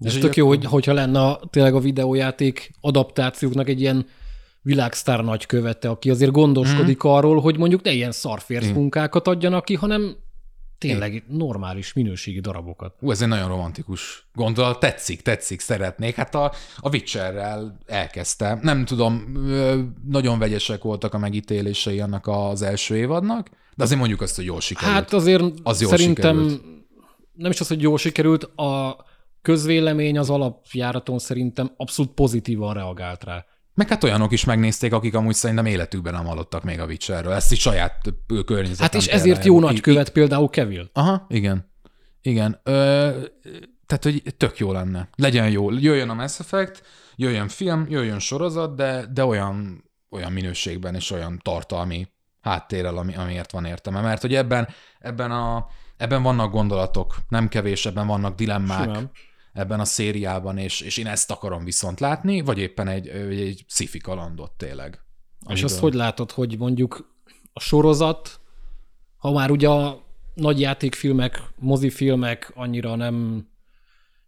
A: Ez tök jó, hogy, hogyha lenne tényleg a videójáték adaptációknak egy ilyen világsztár nagykövete, aki azért gondoskodik mm. arról, hogy mondjuk ne ilyen szarférsz munkákat adjanak ki, hanem tényleg Én. normális minőségi darabokat.
B: Ú, ez egy nagyon romantikus gondolat. Tetszik, tetszik, szeretnék. Hát a, a Witcherrel elkezdte. Nem tudom, nagyon vegyesek voltak a megítélései annak az első évadnak, de azért mondjuk azt, hogy jól sikerült.
A: Hát azért az jól szerintem sikerült. nem is az, hogy jól sikerült, a közvélemény az alapjáraton szerintem abszolút pozitívan reagált rá.
B: Meg hát olyanok is megnézték, akik amúgy szerintem életükben nem hallottak még a Witcherről. Ezt is saját környezetem.
A: Hát és ezért jó nagy követ például Kevil.
B: Aha, igen. Igen. Ö, tehát, hogy tök jó lenne. Legyen jó. Jöjjön a Mass Effect, jöjjön film, jöjjön sorozat, de, de olyan, olyan minőségben és olyan tartalmi háttérrel, ami, amiért van értelme. Mert hogy ebben, ebben, a, ebben vannak gondolatok, nem kevés, ebben vannak dilemmák. Simán ebben a szériában, és, és én ezt akarom viszont látni, vagy éppen egy, egy sci kalandot tényleg.
A: És azt hogy látod, hogy mondjuk a sorozat, ha már ugye a nagy játékfilmek, mozifilmek annyira nem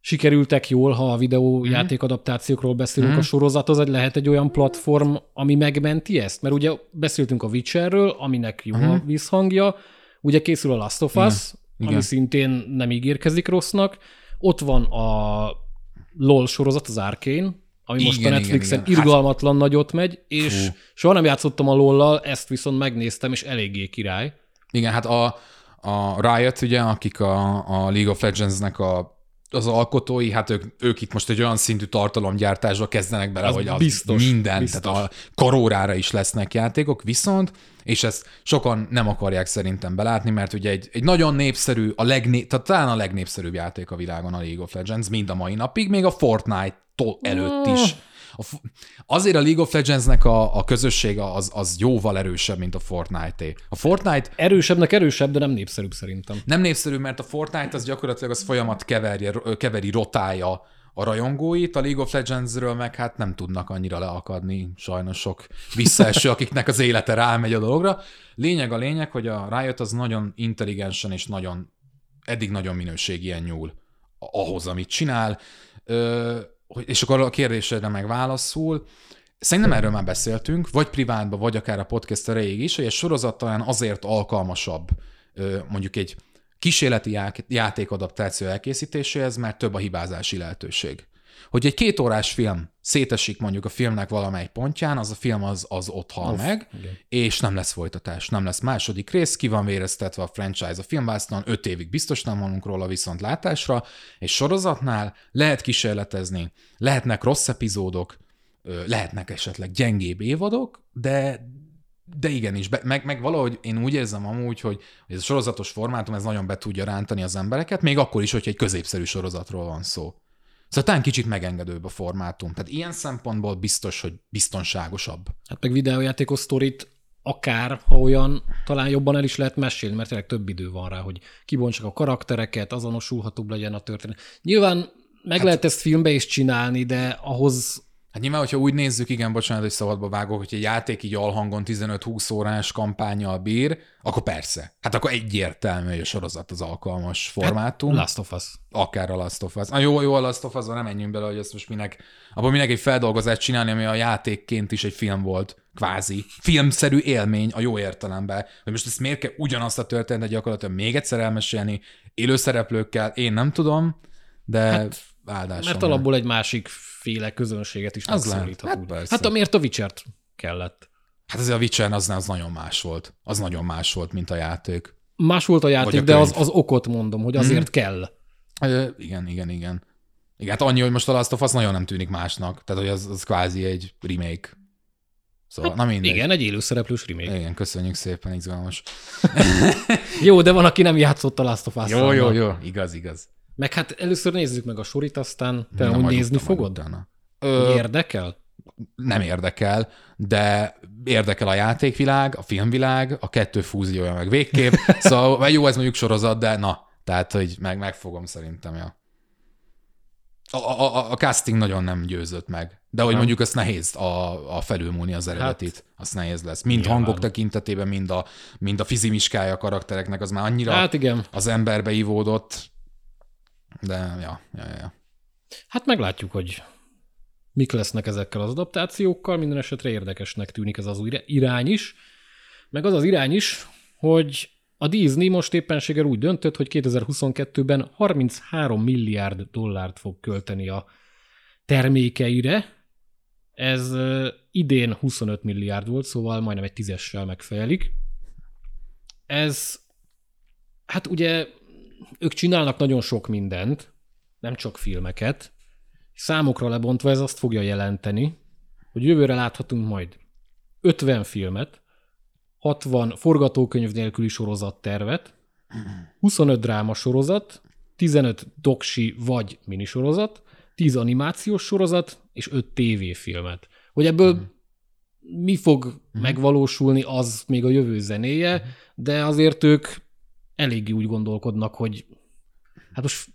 A: sikerültek jól, ha a videójáték mhm. adaptációkról beszélünk, mm-hmm. a sorozat az egy lehet egy olyan platform, ami megmenti ezt? Mert ugye beszéltünk a Witcherről, aminek jó mm-hmm. a visszhangja, ugye készül a Last of Us, Igen. ami szintén nem ígérkezik rossznak, ott van a LOL sorozat, az Arkane, ami igen, most a Netflixen igen, igen. irgalmatlan hát... nagyot megy, és Fú. soha nem játszottam a lol ezt viszont megnéztem, és eléggé király.
B: Igen, hát a, a Riot, ugye, akik a, a League of Legends-nek a az alkotói, hát ők, ők itt most egy olyan szintű tartalomgyártásba kezdenek bele, az hogy az biztos, minden, biztos. tehát a karórára is lesznek játékok, viszont, és ezt sokan nem akarják szerintem belátni, mert ugye egy, egy nagyon népszerű, a legné, tehát talán a legnépszerűbb játék a világon a League of Legends, mind a mai napig, még a Fortnite előtt is. A, azért a League of Legends-nek a, a közössége az, az jóval erősebb, mint a Fortnite-é. A Fortnite...
A: Erősebbnek erősebb, de nem népszerűbb szerintem.
B: Nem népszerű, mert a Fortnite az gyakorlatilag az folyamat keverje, keveri, rotálja a rajongóit, a League of Legends-ről meg hát nem tudnak annyira leakadni, sajnos sok visszaeső, akiknek az élete rámegy a dologra. Lényeg a lényeg, hogy a Riot az nagyon intelligensen és nagyon, eddig nagyon minőségien nyúl ahhoz, amit csinál. Ö, és akkor a kérdésedre meg válaszul, Szerintem erről már beszéltünk, vagy privátban, vagy akár a podcast erejéig is, hogy egy sorozat talán azért alkalmasabb mondjuk egy kísérleti játékadaptáció elkészítéséhez, mert több a hibázási lehetőség. Hogy egy két órás film szétesik mondjuk a filmnek valamely pontján, az a film az, az ott hal Off, meg, igen. és nem lesz folytatás, nem lesz második rész, ki van véreztetve a franchise a filmbászton, öt évig biztos nem mondunk róla viszont látásra, és sorozatnál lehet kísérletezni, lehetnek rossz epizódok, lehetnek esetleg gyengébb évadok, de de igenis, be, meg, meg valahogy én úgy érzem amúgy, hogy, hogy ez a sorozatos formátum ez nagyon be tudja rántani az embereket, még akkor is, hogyha egy középszerű sorozatról van szó. Szóval talán kicsit megengedőbb a formátum. Tehát ilyen szempontból biztos, hogy biztonságosabb.
A: Hát meg videójátékos sztorit akár, ha olyan, talán jobban el is lehet mesélni, mert tényleg több idő van rá, hogy kibontsak a karaktereket, azonosulhatóbb legyen a történet. Nyilván meg hát, lehet ezt filmbe is csinálni, de ahhoz
B: Hát nyilván, hogyha úgy nézzük, igen, bocsánat, hogy szabadba vágok, hogy egy játék így alhangon 15-20 órás kampányjal bír, akkor persze. Hát akkor egyértelmű, hogy a sorozat az alkalmas formátum. Hát,
A: Last of Us.
B: Akár a Last of Us. Na jó, jó a Last of us nem menjünk bele, hogy ezt most minek, abban minek egy feldolgozást csinálni, ami a játékként is egy film volt, kvázi. Filmszerű élmény a jó értelemben. Hogy most ezt miért kell ugyanazt a történetet gyakorlatilag még egyszer elmesélni, élőszereplőkkel, én nem tudom, de hát, áldásom.
A: Mert alapból egy másik féle közönséget is
B: az megszólíthat.
A: Hát, hát amiért a Witcher-t kellett.
B: Hát azért a Witcher az, az nagyon más volt. Az nagyon más volt, mint a játék.
A: Más volt a játék, a de az, az okot mondom, hogy azért hmm. kell.
B: Ö, igen, igen, igen. Igen, hát annyi, hogy most a Last of Us nagyon nem tűnik másnak. Tehát, hogy az, az kvázi egy remake. Szóval, hát, na mindegy.
A: Igen, egy élőszereplős remake.
B: Igen, köszönjük szépen, izgalmas.
A: jó, de van, aki nem játszott a Last of us
B: Jó, jó, jó, igaz, igaz.
A: Meg hát először nézzük meg a sorit, aztán te nem nézni fogod? Ö, érdekel?
B: Nem érdekel, de érdekel a játékvilág, a filmvilág, a kettő fúziója meg végképp. Szóval jó, ez mondjuk sorozat, de na, tehát, hogy meg, megfogom szerintem, ja. A, a, a casting nagyon nem győzött meg. De hogy mondjuk azt nehéz a, a felülmúlni az eredetit. Hát, azt nehéz lesz. Mind nyilván. hangok tekintetében, mind a, mind a fizimiskája a karaktereknek, az már annyira
A: hát igen.
B: az emberbe ivódott, de ja, ja, ja.
A: Hát meglátjuk, hogy mik lesznek ezekkel az adaptációkkal. Minden esetre érdekesnek tűnik ez az új irány is. Meg az az irány is, hogy a Disney most éppenséggel úgy döntött, hogy 2022-ben 33 milliárd dollárt fog költeni a termékeire. Ez idén 25 milliárd volt, szóval majdnem egy tízessel megfejelik. Ez, hát ugye ők csinálnak nagyon sok mindent, nem csak filmeket. Számokra lebontva ez azt fogja jelenteni, hogy jövőre láthatunk majd 50 filmet, 60 forgatókönyv nélküli sorozattervet, 25 dráma sorozat, 15 doksi vagy minisorozat, 10 animációs sorozat és 5 tévéfilmet. Hogy ebből mm. mi fog mm. megvalósulni, az még a jövő zenéje, de azért ők eléggé úgy gondolkodnak, hogy hát most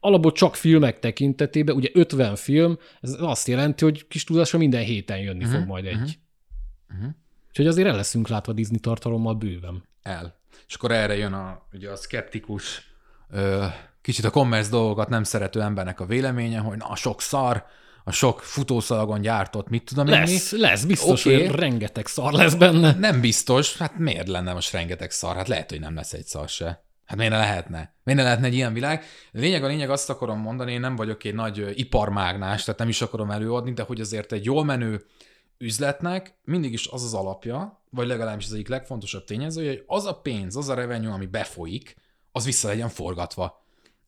A: alapból csak filmek tekintetében, ugye 50 film, ez azt jelenti, hogy kis túlzásra minden héten jönni uh-huh, fog majd egy. Uh-huh. Uh-huh. Úgyhogy azért el leszünk látva Disney tartalommal bőven.
B: El. És akkor erre jön a, ugye a szkeptikus, ö, kicsit a commerce dolgokat nem szerető embernek a véleménye, hogy na, sok szar, a sok futószalagon gyártott, mit tudom
A: én Lesz, mi? lesz, biztos, okay. hogy rengeteg szar lesz benne.
B: Nem biztos, hát miért lenne most rengeteg szar? Hát lehet, hogy nem lesz egy szar se. Hát miért ne lehetne? Miért ne lehetne egy ilyen világ? Lényeg a lényeg, azt akarom mondani, én nem vagyok egy nagy iparmágnás, tehát nem is akarom előadni, de hogy azért egy jól menő üzletnek mindig is az az alapja, vagy legalábbis az egyik legfontosabb tényező, hogy az a pénz, az a revenue, ami befolyik, az vissza legyen forgatva.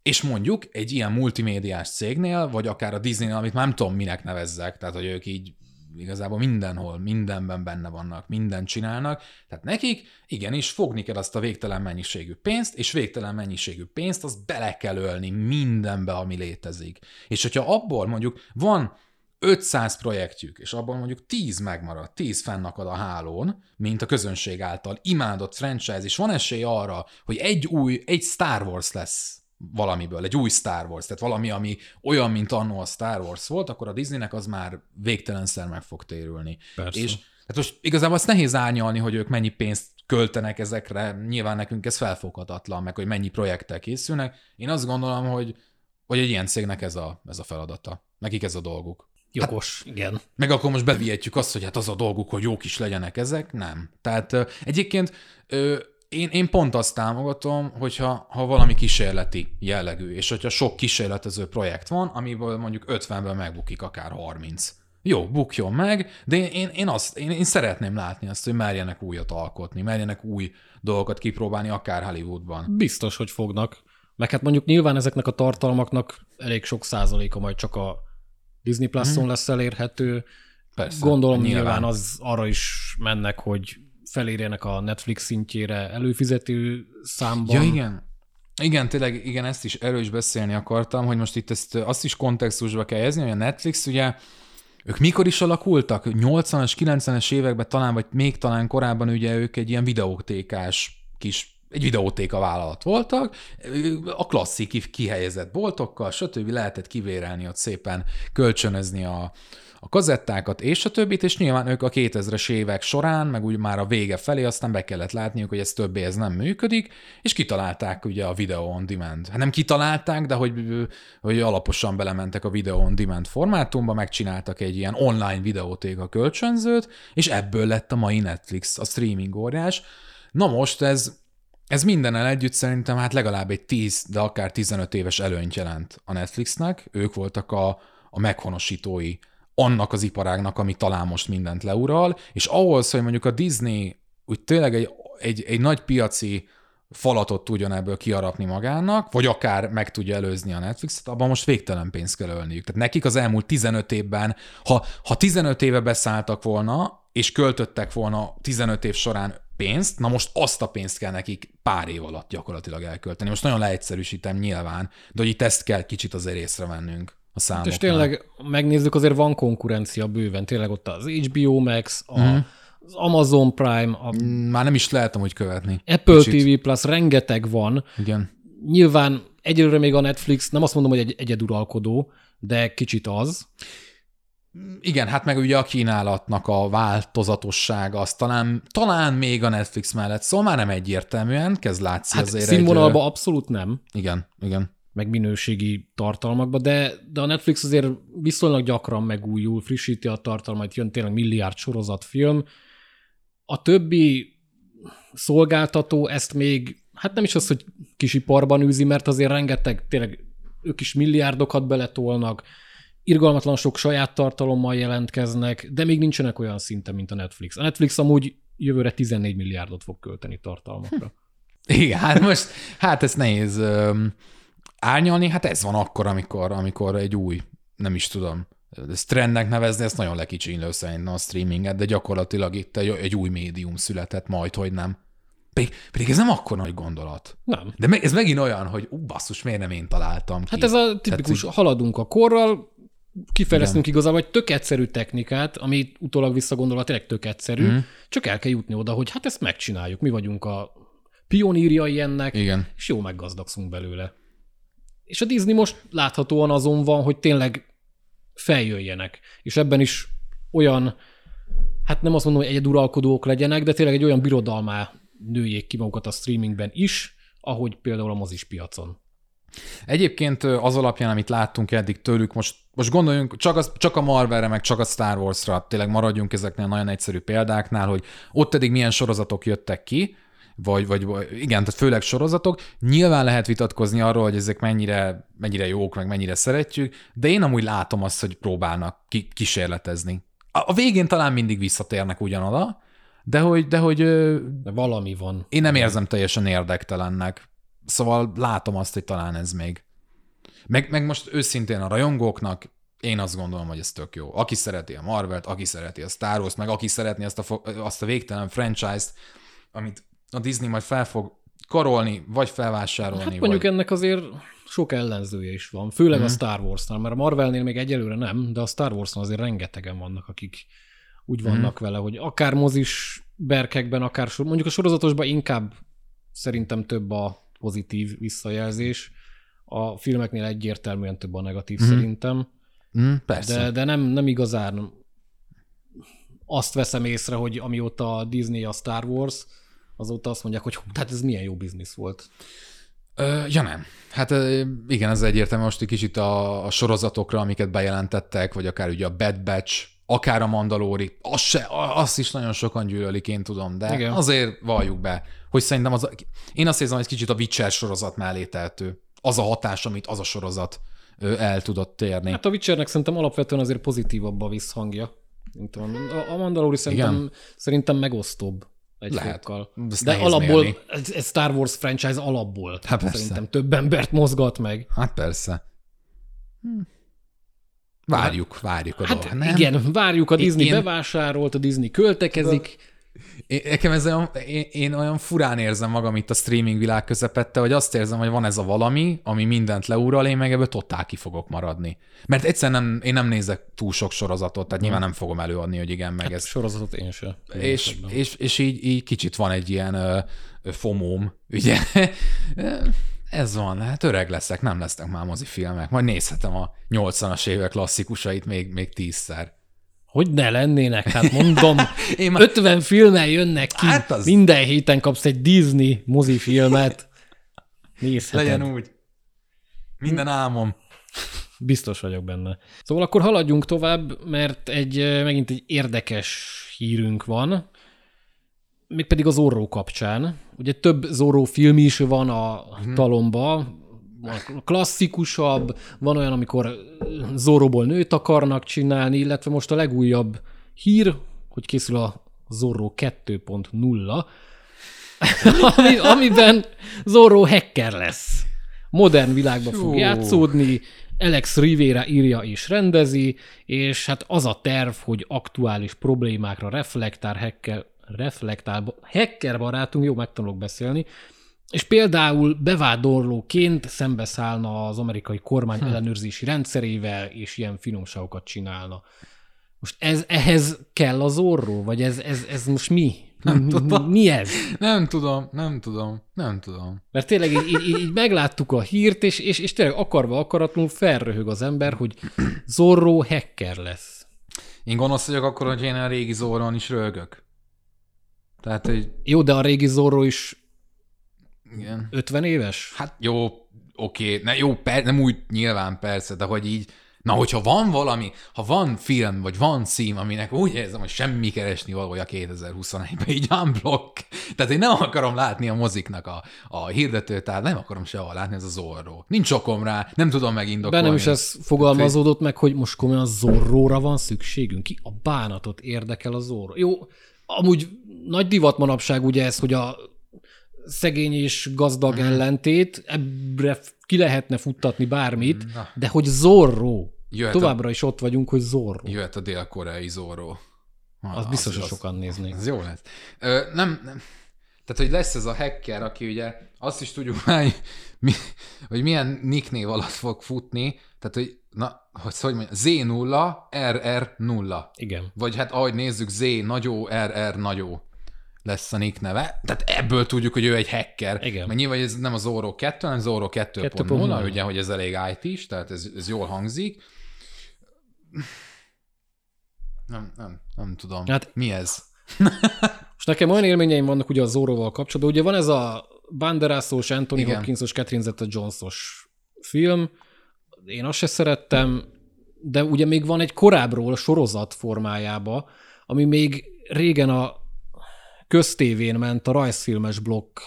B: És mondjuk egy ilyen multimédiás cégnél, vagy akár a Disney-nél, amit nem tudom minek nevezzek, tehát hogy ők így igazából mindenhol, mindenben benne vannak, mindent csinálnak, tehát nekik igenis fogni kell azt a végtelen mennyiségű pénzt, és végtelen mennyiségű pénzt azt bele kell ölni mindenbe, ami létezik. És hogyha abból mondjuk van 500 projektjük, és abban mondjuk 10 megmarad, 10 fennakad a hálón, mint a közönség által imádott franchise, és van esély arra, hogy egy új, egy Star Wars lesz valamiből, egy új Star Wars, tehát valami, ami olyan, mint annó a Star Wars volt, akkor a Disneynek az már végtelenszer meg fog térülni.
A: Persze.
B: És hát most igazából azt nehéz árnyalni, hogy ők mennyi pénzt költenek ezekre, nyilván nekünk ez felfoghatatlan, meg hogy mennyi projekttel készülnek. Én azt gondolom, hogy, hogy egy ilyen cégnek ez a, ez a feladata. Nekik ez a dolguk.
A: Jogos, hát, igen.
B: Meg akkor most bevihetjük azt, hogy hát az a dolguk, hogy jók is legyenek ezek. Nem. Tehát egyébként én, én pont azt támogatom, hogyha ha valami kísérleti jellegű, és hogyha sok kísérletező projekt van, amiből mondjuk 50-ben megbukik akár 30. Jó, bukjon meg, de én, én, azt, én, én szeretném látni azt, hogy merjenek újat alkotni, merjenek új dolgokat kipróbálni, akár Hollywoodban.
A: Biztos, hogy fognak. Meg hát mondjuk nyilván ezeknek a tartalmaknak elég sok százaléka majd csak a Disney Plus-on hmm. lesz elérhető. Persze, Gondolom nyilván. nyilván az arra is mennek, hogy felérjenek a Netflix szintjére előfizető számban.
B: Ja, igen. Igen, tényleg, igen, ezt is erről is beszélni akartam, hogy most itt ezt azt is kontextusba kell helyezni, hogy a Netflix ugye ők mikor is alakultak? 80-as, 90-es években talán, vagy még talán korábban ugye ők egy ilyen videótékás kis egy videótéka vállalat voltak, a klasszik kihelyezett boltokkal, stb. lehetett kivérelni ott szépen, kölcsönözni a, a kazettákat és a többit, és nyilván ők a 2000-es évek során, meg úgy már a vége felé aztán be kellett látniuk, hogy ez többé ez nem működik, és kitalálták ugye a Video on Demand. Hát nem kitalálták, de hogy, hogy alaposan belementek a Video on Demand formátumba, megcsináltak egy ilyen online videótéka kölcsönzőt, és ebből lett a mai Netflix, a streaming óriás. Na most ez ez mindennel együtt szerintem hát legalább egy 10, de akár 15 éves előnyt jelent a Netflixnek. Ők voltak a, a meghonosítói annak az iparágnak, ami talán most mindent leural, és ahhoz, hogy mondjuk a Disney úgy tényleg egy, egy, egy nagy piaci falatot tudjon ebből kiarapni magának, vagy akár meg tudja előzni a Netflixet, abban most végtelen pénzt kell ölniük. Tehát nekik az elmúlt 15 évben, ha, ha 15 éve beszálltak volna, és költöttek volna 15 év során pénzt, na most azt a pénzt kell nekik pár év alatt gyakorlatilag elkölteni. Most nagyon leegyszerűsítem nyilván, de hogy itt ezt kell kicsit azért észrevennünk a számoknál.
A: És tényleg megnézzük, azért van konkurencia bőven. Tényleg ott az HBO Max, a, mm. az Amazon Prime. A...
B: Mm, már nem is lehetem, hogy követni.
A: Apple kicsit. TV Plus, rengeteg van.
B: Igen.
A: Nyilván egyelőre még a Netflix, nem azt mondom, hogy egy egyeduralkodó, de kicsit az.
B: Igen, hát meg ugye a kínálatnak a változatossága, az talán, talán még a Netflix mellett, szóval már nem egyértelműen, kezd látszni
A: hát
B: azért
A: színvonalba egy... abszolút nem.
B: Igen, igen.
A: Meg minőségi tartalmakba, de, de a Netflix azért viszonylag gyakran megújul, frissíti a tartalmat, jön tényleg milliárd sorozatfilm. A többi szolgáltató ezt még, hát nem is az, hogy kisiparban űzi, mert azért rengeteg, tényleg ők is milliárdokat beletolnak, irgalmatlan sok saját tartalommal jelentkeznek, de még nincsenek olyan szinten, mint a Netflix. A Netflix amúgy jövőre 14 milliárdot fog költeni tartalmakra.
B: Igen, hát most, hát ez nehéz árnyalni, hát ez van akkor, amikor, amikor egy új, nem is tudom, ezt trendnek nevezni, ezt nagyon lekicsinlő szerintem a streaminget, de gyakorlatilag itt egy, egy új médium született, majd, hogy nem. Pedig, pedig ez nem akkor nagy gondolat.
A: Nem.
B: De me, ez megint olyan, hogy ú, basszus, miért nem én találtam ki.
A: Hát ez a tipikus, Tehát, haladunk a korral, kifejlesztünk Igen. igazából egy tök egyszerű technikát, ami utólag visszagondolva tényleg tök egyszerű, mm. csak el kell jutni oda, hogy hát ezt megcsináljuk, mi vagyunk a pionírjai ennek,
B: Igen.
A: és jó meggazdagszunk belőle. És a Disney most láthatóan azon van, hogy tényleg feljöjjenek, és ebben is olyan, hát nem azt mondom, hogy egyeduralkodók legyenek, de tényleg egy olyan birodalmá nőjék ki magukat a streamingben is, ahogy például a mozis piacon.
B: Egyébként az alapján, amit láttunk eddig tőlük, most, most gondoljunk csak, az, csak a Marvelre, meg csak a Star Wars-ra, tényleg maradjunk ezeknél nagyon egyszerű példáknál, hogy ott eddig milyen sorozatok jöttek ki, vagy, vagy, igen, tehát főleg sorozatok. Nyilván lehet vitatkozni arról, hogy ezek mennyire, mennyire jók, meg mennyire szeretjük, de én amúgy látom azt, hogy próbálnak ki, kísérletezni. A, a végén talán mindig visszatérnek ugyanoda, de hogy, de hogy
A: de valami van.
B: Én nem érzem teljesen érdektelennek. Szóval látom azt, hogy talán ez még. Meg, meg most őszintén a rajongóknak én azt gondolom, hogy ez tök jó. Aki szereti a Marvelt, aki szereti a Star Wars, meg aki szeretni azt a, azt a végtelen franchise-t, amit a Disney majd fel fog karolni, vagy felvásárolni. Hát
A: mondjuk
B: vagy...
A: ennek azért sok ellenzője is van, főleg mm. a mhm. Star Wars-nál, mert a Marvelnél még egyelőre nem, de a Star Wars-nál azért rengetegen vannak, akik úgy mhm. vannak mm. vele, hogy akár mozis berkekben, akár mondjuk a sorozatosban inkább szerintem több a pozitív visszajelzés. A filmeknél egyértelműen több a negatív mm. szerintem.
B: Mm, persze.
A: De, de nem, nem igazán azt veszem észre, hogy amióta a Disney a Star Wars, azóta azt mondják, hogy hát ez milyen jó biznisz volt.
B: Ö, ja nem. Hát igen, ez egyértelmű most egy kicsit a, a sorozatokra, amiket bejelentettek, vagy akár ugye a Bad Batch, akár a Mandalori, azt, se, azt is nagyon sokan gyűlölik, én tudom, de Igen. azért valljuk be, hogy szerintem az, én azt érzem, hogy kicsit a Witcher sorozat mellé tehető. Az a hatás, amit az a sorozat el tudott térni.
A: Hát a Witchernek szerintem alapvetően azért pozitívabb a visszhangja. Mint a, a Mandalori szerintem, szerintem megosztóbb egy Lehet. fokkal. De alapból, ez, ez Star Wars franchise alapból. Hát persze. Szerintem több embert mozgat meg.
B: Hát persze. Hm. Várjuk, várjuk a
A: hát dolgot, nem? Igen, várjuk, a Disney Én... bevásárolt, a Disney költekezik.
B: Én, nekem ez olyan, én, én olyan furán érzem magam itt a streaming világ közepette, hogy azt érzem, hogy van ez a valami, ami mindent leúral, én meg ebből totál ki fogok maradni. Mert egyszerűen nem, én nem nézek túl sok sorozatot, tehát nyilván nem fogom előadni, hogy igen, meg hát ez.
A: Sorozatot én sem.
B: És, és, és így, így kicsit van egy ilyen uh, fomóm, ugye? ez van, hát öreg leszek, nem lesznek már mozifilmek, majd nézhetem a 80-as évek klasszikusait még, még tízszer.
A: Hogy ne lennének? Hát mondom, Én már... 50 filmmel jönnek ki, hát az... minden héten kapsz egy Disney mozifilmet. Nézheted.
B: Legyen úgy. Minden álmom.
A: Biztos vagyok benne. Szóval akkor haladjunk tovább, mert egy megint egy érdekes hírünk van, mégpedig az Zorro kapcsán. Ugye több Zorro film is van a hmm. talomba, klasszikusabb, van olyan, amikor Zorroból nőt akarnak csinálni, illetve most a legújabb hír, hogy készül a Zorro 2.0, ami, amiben Zorro hacker lesz. Modern világban fog játszódni, Alex Rivera írja és rendezi, és hát az a terv, hogy aktuális problémákra reflektál, hacker, reflektál, hacker barátunk, jó, megtanulok beszélni, és például bevádorlóként szembeszállna az amerikai kormány hm. ellenőrzési rendszerével, és ilyen finomságokat csinálna. Most ez, ehhez kell az orró? Vagy ez, ez, ez most mi? Nem tudom. Mi ez?
B: Nem tudom, nem tudom, nem tudom.
A: Mert tényleg így, így, így megláttuk a hírt, és, és, és tényleg akarva akaratlanul felröhög az ember, hogy Zorro hacker lesz.
B: Én gonosz vagyok akkor, hogy én a régi Zorron is rögök.
A: Tehát, hogy... Jó, de a régi Zorro is igen. 50 éves?
B: Hát jó, oké, ne, jó, per, nem úgy nyilván persze, de hogy így, na hogyha van valami, ha van film, vagy van cím, aminek úgy érzem, hogy semmi keresni valója 2021-ben, így unblock. Tehát én nem akarom látni a moziknak a, a hirdetőt, tehát nem akarom sehol látni, ez a Zorro. Nincs okom rá, nem tudom megindokolni.
A: Bennem is ez fogalmazódott meg, hogy most komolyan Zorróra van szükségünk. Ki a bánatot érdekel a Zorro? Jó, amúgy nagy divat manapság ugye ez, hogy a szegény és gazdag mm. ellentét, ebbre ki lehetne futtatni bármit, Na. de hogy Zorro. Jöhet Továbbra a... is ott vagyunk, hogy Zorro.
B: Jöhet a dél-koreai Zorro.
A: Ah, az biztos, hogy sokan néznék.
B: Ez jó lesz. Ö, nem, nem, tehát, hogy lesz ez a hacker, aki ugye azt is tudjuk már, hogy, mi, hogy milyen nicknév alatt fog futni, tehát, hogy na, hogy, hogy mondjam, Z0, RR0.
A: Igen.
B: Vagy hát ahogy nézzük, Z nagyó, RR nagyó lesz a nick neve. Tehát ebből tudjuk, hogy ő egy hacker. Igen. Mert nyilván ez nem az Zoro 2, hanem Zoro 2.0, ugye, hogy ez elég IT is, tehát ez, ez jól hangzik. Nem, nem, nem tudom. Hát, Mi ez?
A: Most nekem olyan élményeim vannak ugye a Zoroval kapcsolatban. Ugye van ez a Banderászós, Anthony Igen. Hopkinsos, Catherine Zeta-Jonesos film. Én azt se szerettem, de ugye még van egy korábbról sorozat formájába, ami még régen a köztévén ment a rajzfilmes blokk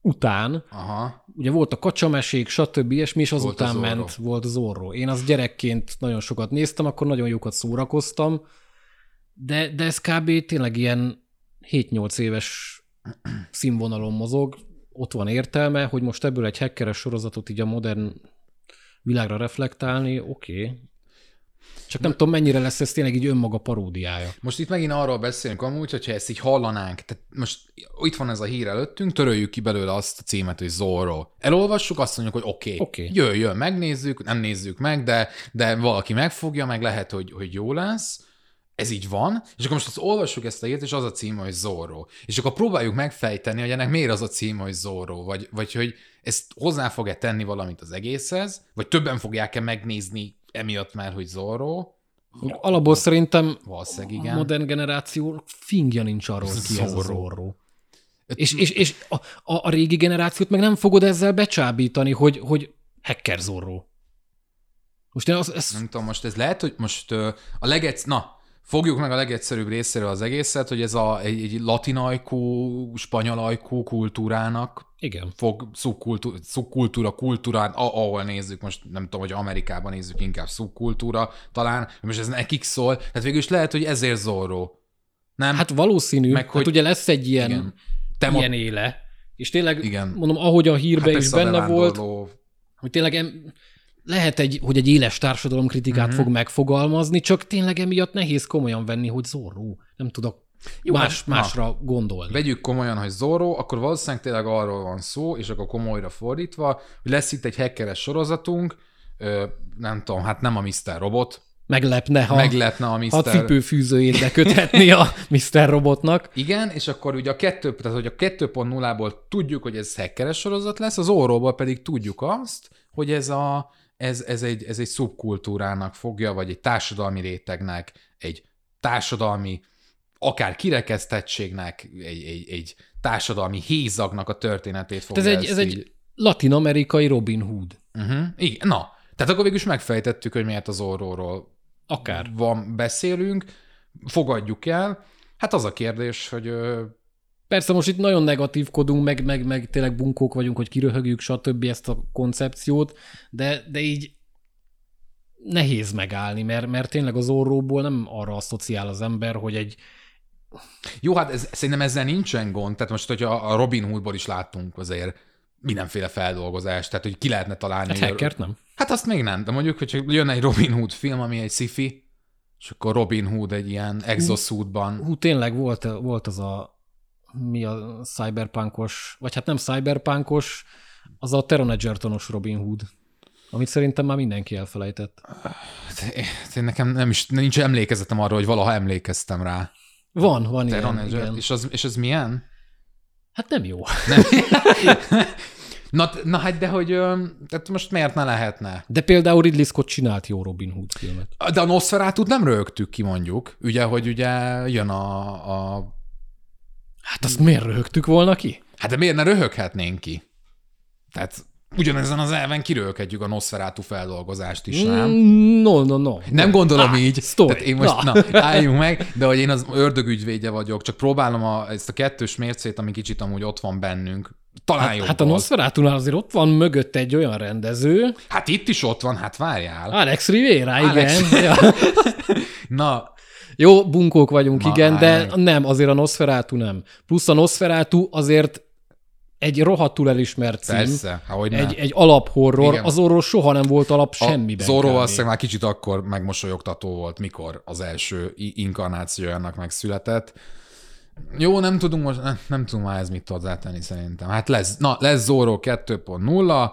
A: után. Aha. Ugye volt a kacsamesék, stb. és mi is azután volt ment, volt Zorro. Én az gyerekként nagyon sokat néztem, akkor nagyon jókat szórakoztam, de, de ez kb. tényleg ilyen 7-8 éves színvonalon mozog, ott van értelme, hogy most ebből egy hackeres sorozatot így a modern világra reflektálni, oké, okay. Csak nem tudom, mennyire lesz ez tényleg így önmaga paródiája.
B: Most itt megint arról beszélünk amúgy, hogyha ezt így hallanánk, tehát most itt van ez a hír előttünk, töröljük ki belőle azt a címet, hogy Zorro. Elolvassuk, azt mondjuk, hogy oké, okay, okay. jöjjön, megnézzük, nem nézzük meg, de, de valaki megfogja, meg lehet, hogy, hogy jó lesz. Ez így van, és akkor most azt olvassuk ezt a hírt, és az a cím, hogy Zorro. És akkor próbáljuk megfejteni, hogy ennek miért az a cím, hogy Zorro, vagy, vagy hogy ezt hozzá fog-e tenni valamit az egészhez, vagy többen fogják-e megnézni emiatt már, hogy Zorro.
A: Alapból szerintem igen. a modern generáció fingja nincs arról, ki Zorro. ez a Zorro. És, és, és a, a, a régi generációt meg nem fogod ezzel becsábítani, hogy, hogy hacker Zorro.
B: Most én az, ez... Nem tudom, most ez lehet, hogy most a legetsz... Na, Fogjuk meg a legegyszerűbb részéről az egészet, hogy ez a, egy, egy latinajkú, spanyolajkú kultúrának
A: Igen.
B: fog szubkultúra, szubkultúra, kultúrán, ahol nézzük, most nem tudom, hogy Amerikában nézzük, inkább szubkultúra talán, most ez nekik szól, tehát végül is lehet, hogy ezért Zorro.
A: Nem? Hát valószínű, meg, hát hogy hát ugye lesz egy ilyen, igen. Te ilyen éle, és tényleg, igen. mondom, ahogy a hírben hát is benne volt, hogy tényleg em, lehet, egy, hogy egy éles társadalomkritikát uh-huh. fog megfogalmazni, csak tényleg emiatt nehéz komolyan venni, hogy Zorro. Nem tudok Jó, más, hát, másra na, gondolni.
B: Vegyük komolyan, hogy Zorro, akkor valószínűleg tényleg arról van szó, és akkor komolyra fordítva, hogy lesz itt egy hackeres sorozatunk, ö, nem tudom, hát nem a Mr. Robot,
A: meglepne, ha,
B: meglepne a Mr.
A: a cipőfűzőjét beköthetni a Mr. Robotnak.
B: Igen, és akkor ugye a 2, tehát hogy a 2.0-ból tudjuk, hogy ez hackeres sorozat lesz, az óróból pedig tudjuk azt, hogy ez, a, ez, ez, egy, ez egy szubkultúrának fogja, vagy egy társadalmi rétegnek, egy társadalmi akár kirekesztettségnek, egy, egy, egy társadalmi hézagnak a történetét fogja
A: ez egy, ez így... egy latin-amerikai Robin Hood.
B: Uh-huh. Igen, na, tehát akkor végül is megfejtettük, hogy miért az orróról
A: Akár.
B: van, beszélünk, fogadjuk el. Hát az a kérdés, hogy...
A: Persze most itt nagyon negatívkodunk, meg, meg, meg tényleg bunkók vagyunk, hogy kiröhögjük, stb. ezt a koncepciót, de, de így nehéz megállni, mert, mert tényleg az orróból nem arra asszociál az ember, hogy egy,
B: jó, hát ez, szerintem ezzel nincsen gond. Tehát most, hogyha a Robin Hoodból is láttunk azért mindenféle feldolgozást, tehát hogy ki lehetne találni.
A: Hát hackert nem?
B: Hát azt még nem, de mondjuk, hogy jön egy Robin Hood film, ami egy sci és akkor Robin Hood egy ilyen exosuitban.
A: Hú, tényleg volt, volt az a mi a cyberpunkos, vagy hát nem cyberpunkos, az a Teron Egertonos Robin Hood, amit szerintem már mindenki elfelejtett.
B: Én nekem nem is, nincs emlékezetem arra, hogy valaha emlékeztem rá.
A: Van, van ilyen, igen.
B: És az, és az milyen?
A: Hát nem jó. Nem.
B: na, na hát, de hogy tehát most miért ne lehetne?
A: De például Ridley Scott csinált jó Robin Hood filmet.
B: De a nosferatu nem rögtük ki mondjuk, ugye, hogy ugye jön a, a...
A: Hát azt miért röhögtük volna ki?
B: Hát de miért ne röhöghetnénk ki? Tehát ugyanezen az elven kirölkedjük a Nosferatu feldolgozást is, nem?
A: Mm, no, no, no.
B: Nem gondolom ah, így. Stop. Tehát én most, na. na, álljunk meg, de hogy én az ördögügyvédje vagyok, csak próbálom a, ezt a kettős mércét, ami kicsit amúgy ott van bennünk, talán
A: hát, hát a nosferatu azért ott van mögött egy olyan rendező.
B: Hát itt is ott van, hát várjál.
A: Alex Rivera, Alex... igen. ja.
B: Na,
A: jó, bunkók vagyunk, Ma, igen, de nem, azért a Nosferatu nem. Plusz a Nosferatu azért egy rohadtul elismert cím.
B: Persze, ahogy
A: egy, egy alaphorror, Igen. az orról soha nem volt alap a semmiben.
B: Zorro valószínűleg már kicsit akkor megmosolyogtató volt, mikor az első inkarnáció ennek megszületett. Jó, nem tudunk most, nem, nem tudom már ez mit hozzátenni szerintem. Hát lesz, na, lesz Zorro 2.0,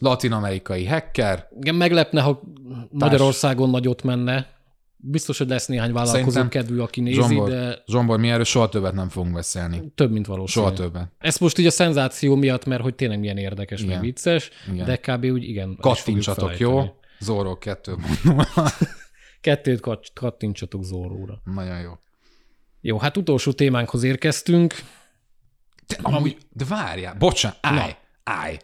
B: latin-amerikai hacker.
A: Igen, meglepne, ha Társ... Magyarországon nagyot menne. Biztos, hogy lesz néhány vállalkozó kedvű, aki nézi, Zsombor, de...
B: Zsombor, mi erről soha többet nem fogunk beszélni.
A: Több, mint valószínű.
B: Soha többet.
A: Ez most így a szenzáció miatt, mert hogy tényleg milyen érdekes, igen. meg vicces, igen. de kb. úgy igen.
B: Kattintsatok, jó? Zorro 2.0.
A: Kettőt kattintsatok Zorróra.
B: Nagyon jó.
A: Jó, hát utolsó témánkhoz érkeztünk.
B: De, amúgy, de várjál, bocsánat, állj, állj.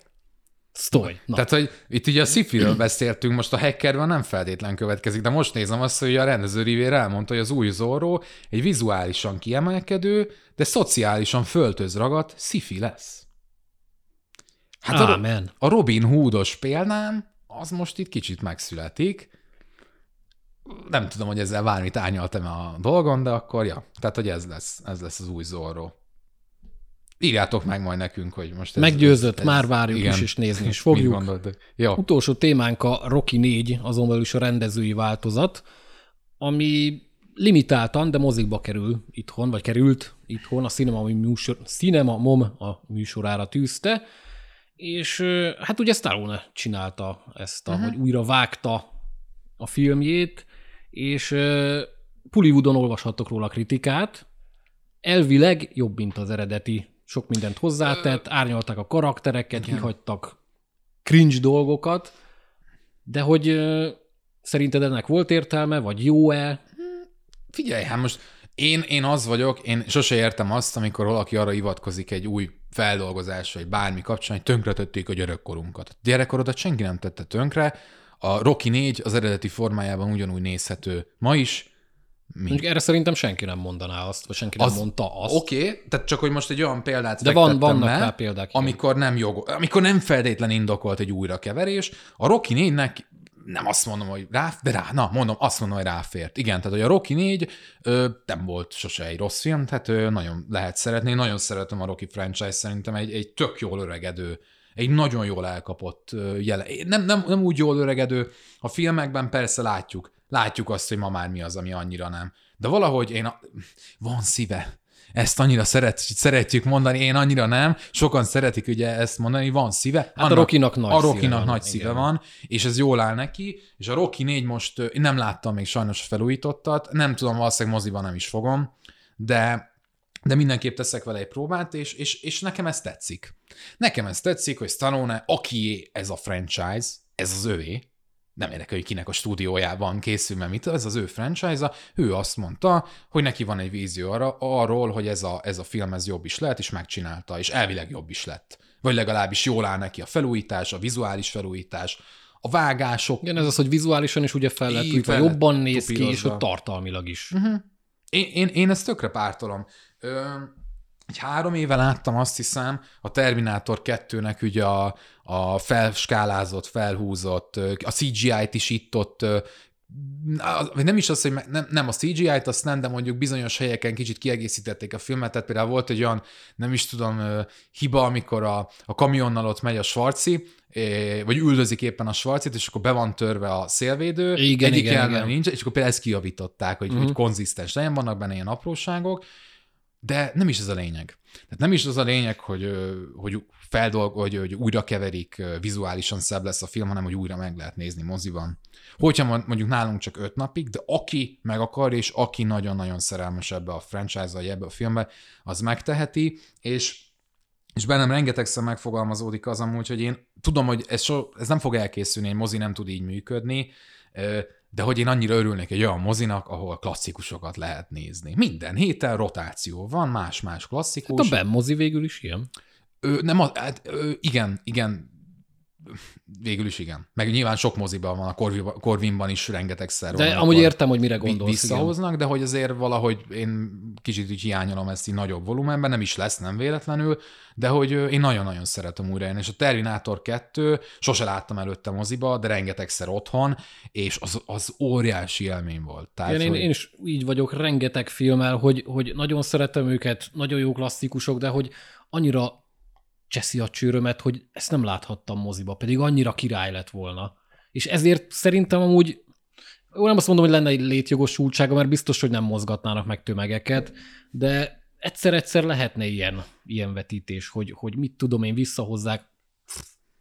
A: Sztoj.
B: Na. Tehát, hogy itt ugye a sci beszéltünk, most a hackerben nem feltétlen következik, de most nézem azt, hogy a rendező Rivér elmondta, hogy az új Zorro egy vizuálisan kiemelkedő, de szociálisan föltöz ragadt sci lesz. Hát
A: Amen.
B: a, a Robin Hoodos példán az most itt kicsit megszületik. Nem tudom, hogy ezzel bármit árnyaltam a dolgon, de akkor ja. Tehát, hogy ez lesz, ez lesz az új Zorro. Írjátok meg majd nekünk, hogy most
A: ez... Meggyőzött, ez, már várjuk igen. is, és nézni is fogjuk.
B: Jó.
A: Utolsó témánk a Rocky 4, azon belül is a rendezői változat, ami limitáltan, de mozikba kerül itthon, vagy került itthon, a Cinema, műsor, Cinema Mom a műsorára tűzte, és hát ugye Stallone csinálta ezt, a, uh-huh. hogy újra vágta a filmjét, és Pullywoodon olvashattok róla kritikát, elvileg jobb, mint az eredeti sok mindent hozzátett, árnyalták a karaktereket, Igen. kihagytak cringe dolgokat, de hogy szerinted ennek volt értelme, vagy jó-e?
B: Figyelj, hát most én, én az vagyok, én sose értem azt, amikor valaki arra hivatkozik egy új feldolgozásra, vagy bármi kapcsán, hogy tönkretették a gyerekkorunkat. A gyerekkorodat senki nem tette tönkre, a Rocky 4 az eredeti formájában ugyanúgy nézhető ma is,
A: mi? Mondjuk erre szerintem senki nem mondaná azt, vagy senki nem az, mondta azt.
B: Oké, okay, tehát csak hogy most egy olyan példát
A: De van, vannak rá példák.
B: Amikor nem, jog, amikor nem feltétlen indokolt egy újrakeverés. A Rocky 4 nem azt mondom, hogy rá, de rá, na, mondom, azt mondom, hogy ráfért. Igen, tehát hogy a Rocky 4 ö, nem volt sose egy rossz film, tehát ö, nagyon lehet szeretni. Én nagyon szeretem a Rocky franchise, szerintem egy, egy tök jól öregedő, egy nagyon jól elkapott jele. Nem, nem, nem úgy jól öregedő, a filmekben persze látjuk, látjuk azt, hogy ma már mi az, ami annyira nem. De valahogy én, a... van szíve, ezt annyira szeret, szeretjük mondani, én annyira nem. Sokan szeretik ugye ezt mondani, van szíve. Hát
A: Annak, a Rokinak nagy
B: a Rokinak szíve nagy van, szíve igen. van, és ez jól áll neki, és a Roki 4 most, én nem láttam még sajnos felújítottat, nem tudom, valószínűleg moziban nem is fogom, de de mindenképp teszek vele egy próbát, és, és, és nekem ez tetszik. Nekem ez tetszik, hogy Stallone, aki ez a franchise, ez az övé, nem érdekel, hogy kinek a stúdiójában készül, mert mit, ez az ő franchise-a, ő azt mondta, hogy neki van egy vízió arra, arról, hogy ez a, ez a film ez jobb is lehet, és megcsinálta, és elvileg jobb is lett. Vagy legalábbis jól áll neki a felújítás, a vizuális felújítás, a vágások.
A: Igen, ez az, hogy vizuálisan is ugye fel lett, fel jobban néz ki, és hogy tartalmilag is.
B: Uh-huh. Én, én, én ezt tökre pártolom. Ö, egy három éve láttam azt hiszem a Terminátor 2-nek ugye a, a felskálázott, felhúzott, a CGI-t is itt ott nem is az, hogy nem, nem a CGI-t, azt nem, de mondjuk bizonyos helyeken kicsit kiegészítették a filmet, tehát például volt egy olyan, nem is tudom, hiba, amikor a, a kamionnal ott megy a Svarci, vagy üldözik éppen a Svarcit, és akkor be van törve a szélvédő,
A: igen, egyik igen, igen.
B: nincs, és akkor például ezt kijavították, hogy, uh-huh. hogy konzisztens legyen, vannak benne ilyen apróságok, de nem is ez a lényeg. Tehát nem is az a lényeg, hogy, hogy feldolg, hogy, hogy újra keverik, vizuálisan szebb lesz a film, hanem hogy újra meg lehet nézni moziban. Hogyha mondjuk nálunk csak öt napig, de aki meg akar, és aki nagyon-nagyon szerelmes ebbe a franchise-ba, ebbe a filmbe, az megteheti, és és bennem rengetegszer megfogalmazódik az amúgy, hogy én tudom, hogy ez, so, ez nem fog elkészülni, egy mozi nem tud így működni, de hogy én annyira örülnék egy olyan mozinak, ahol klasszikusokat lehet nézni. Minden héten rotáció van, más-más klasszikus.
A: Hát a Ben mozi végül is ilyen.
B: Ö, nem, hát, ö, igen, igen, Végül is igen. Meg nyilván sok moziban van, a Corvinban is rengeteg
A: De amúgy értem, hogy mire gondolsz.
B: Visszahoznak, igen. de hogy azért valahogy én kicsit így hiányolom ezt így nagyobb volumenben, nem is lesz, nem véletlenül, de hogy én nagyon-nagyon szeretem újra és a Terminator 2 sose láttam előtte moziba, de rengetegszer otthon, és az, az óriási élmény volt.
A: Tehát, én, hogy... én is így vagyok rengeteg filmmel, hogy, hogy nagyon szeretem őket, nagyon jó klasszikusok, de hogy annyira cseszi a csőrömet, hogy ezt nem láthattam moziba, pedig annyira király lett volna. És ezért szerintem amúgy, nem azt mondom, hogy lenne egy létjogosultsága, mert biztos, hogy nem mozgatnának meg tömegeket, de egyszer-egyszer lehetne ilyen, ilyen vetítés, hogy, hogy mit tudom én, visszahozzák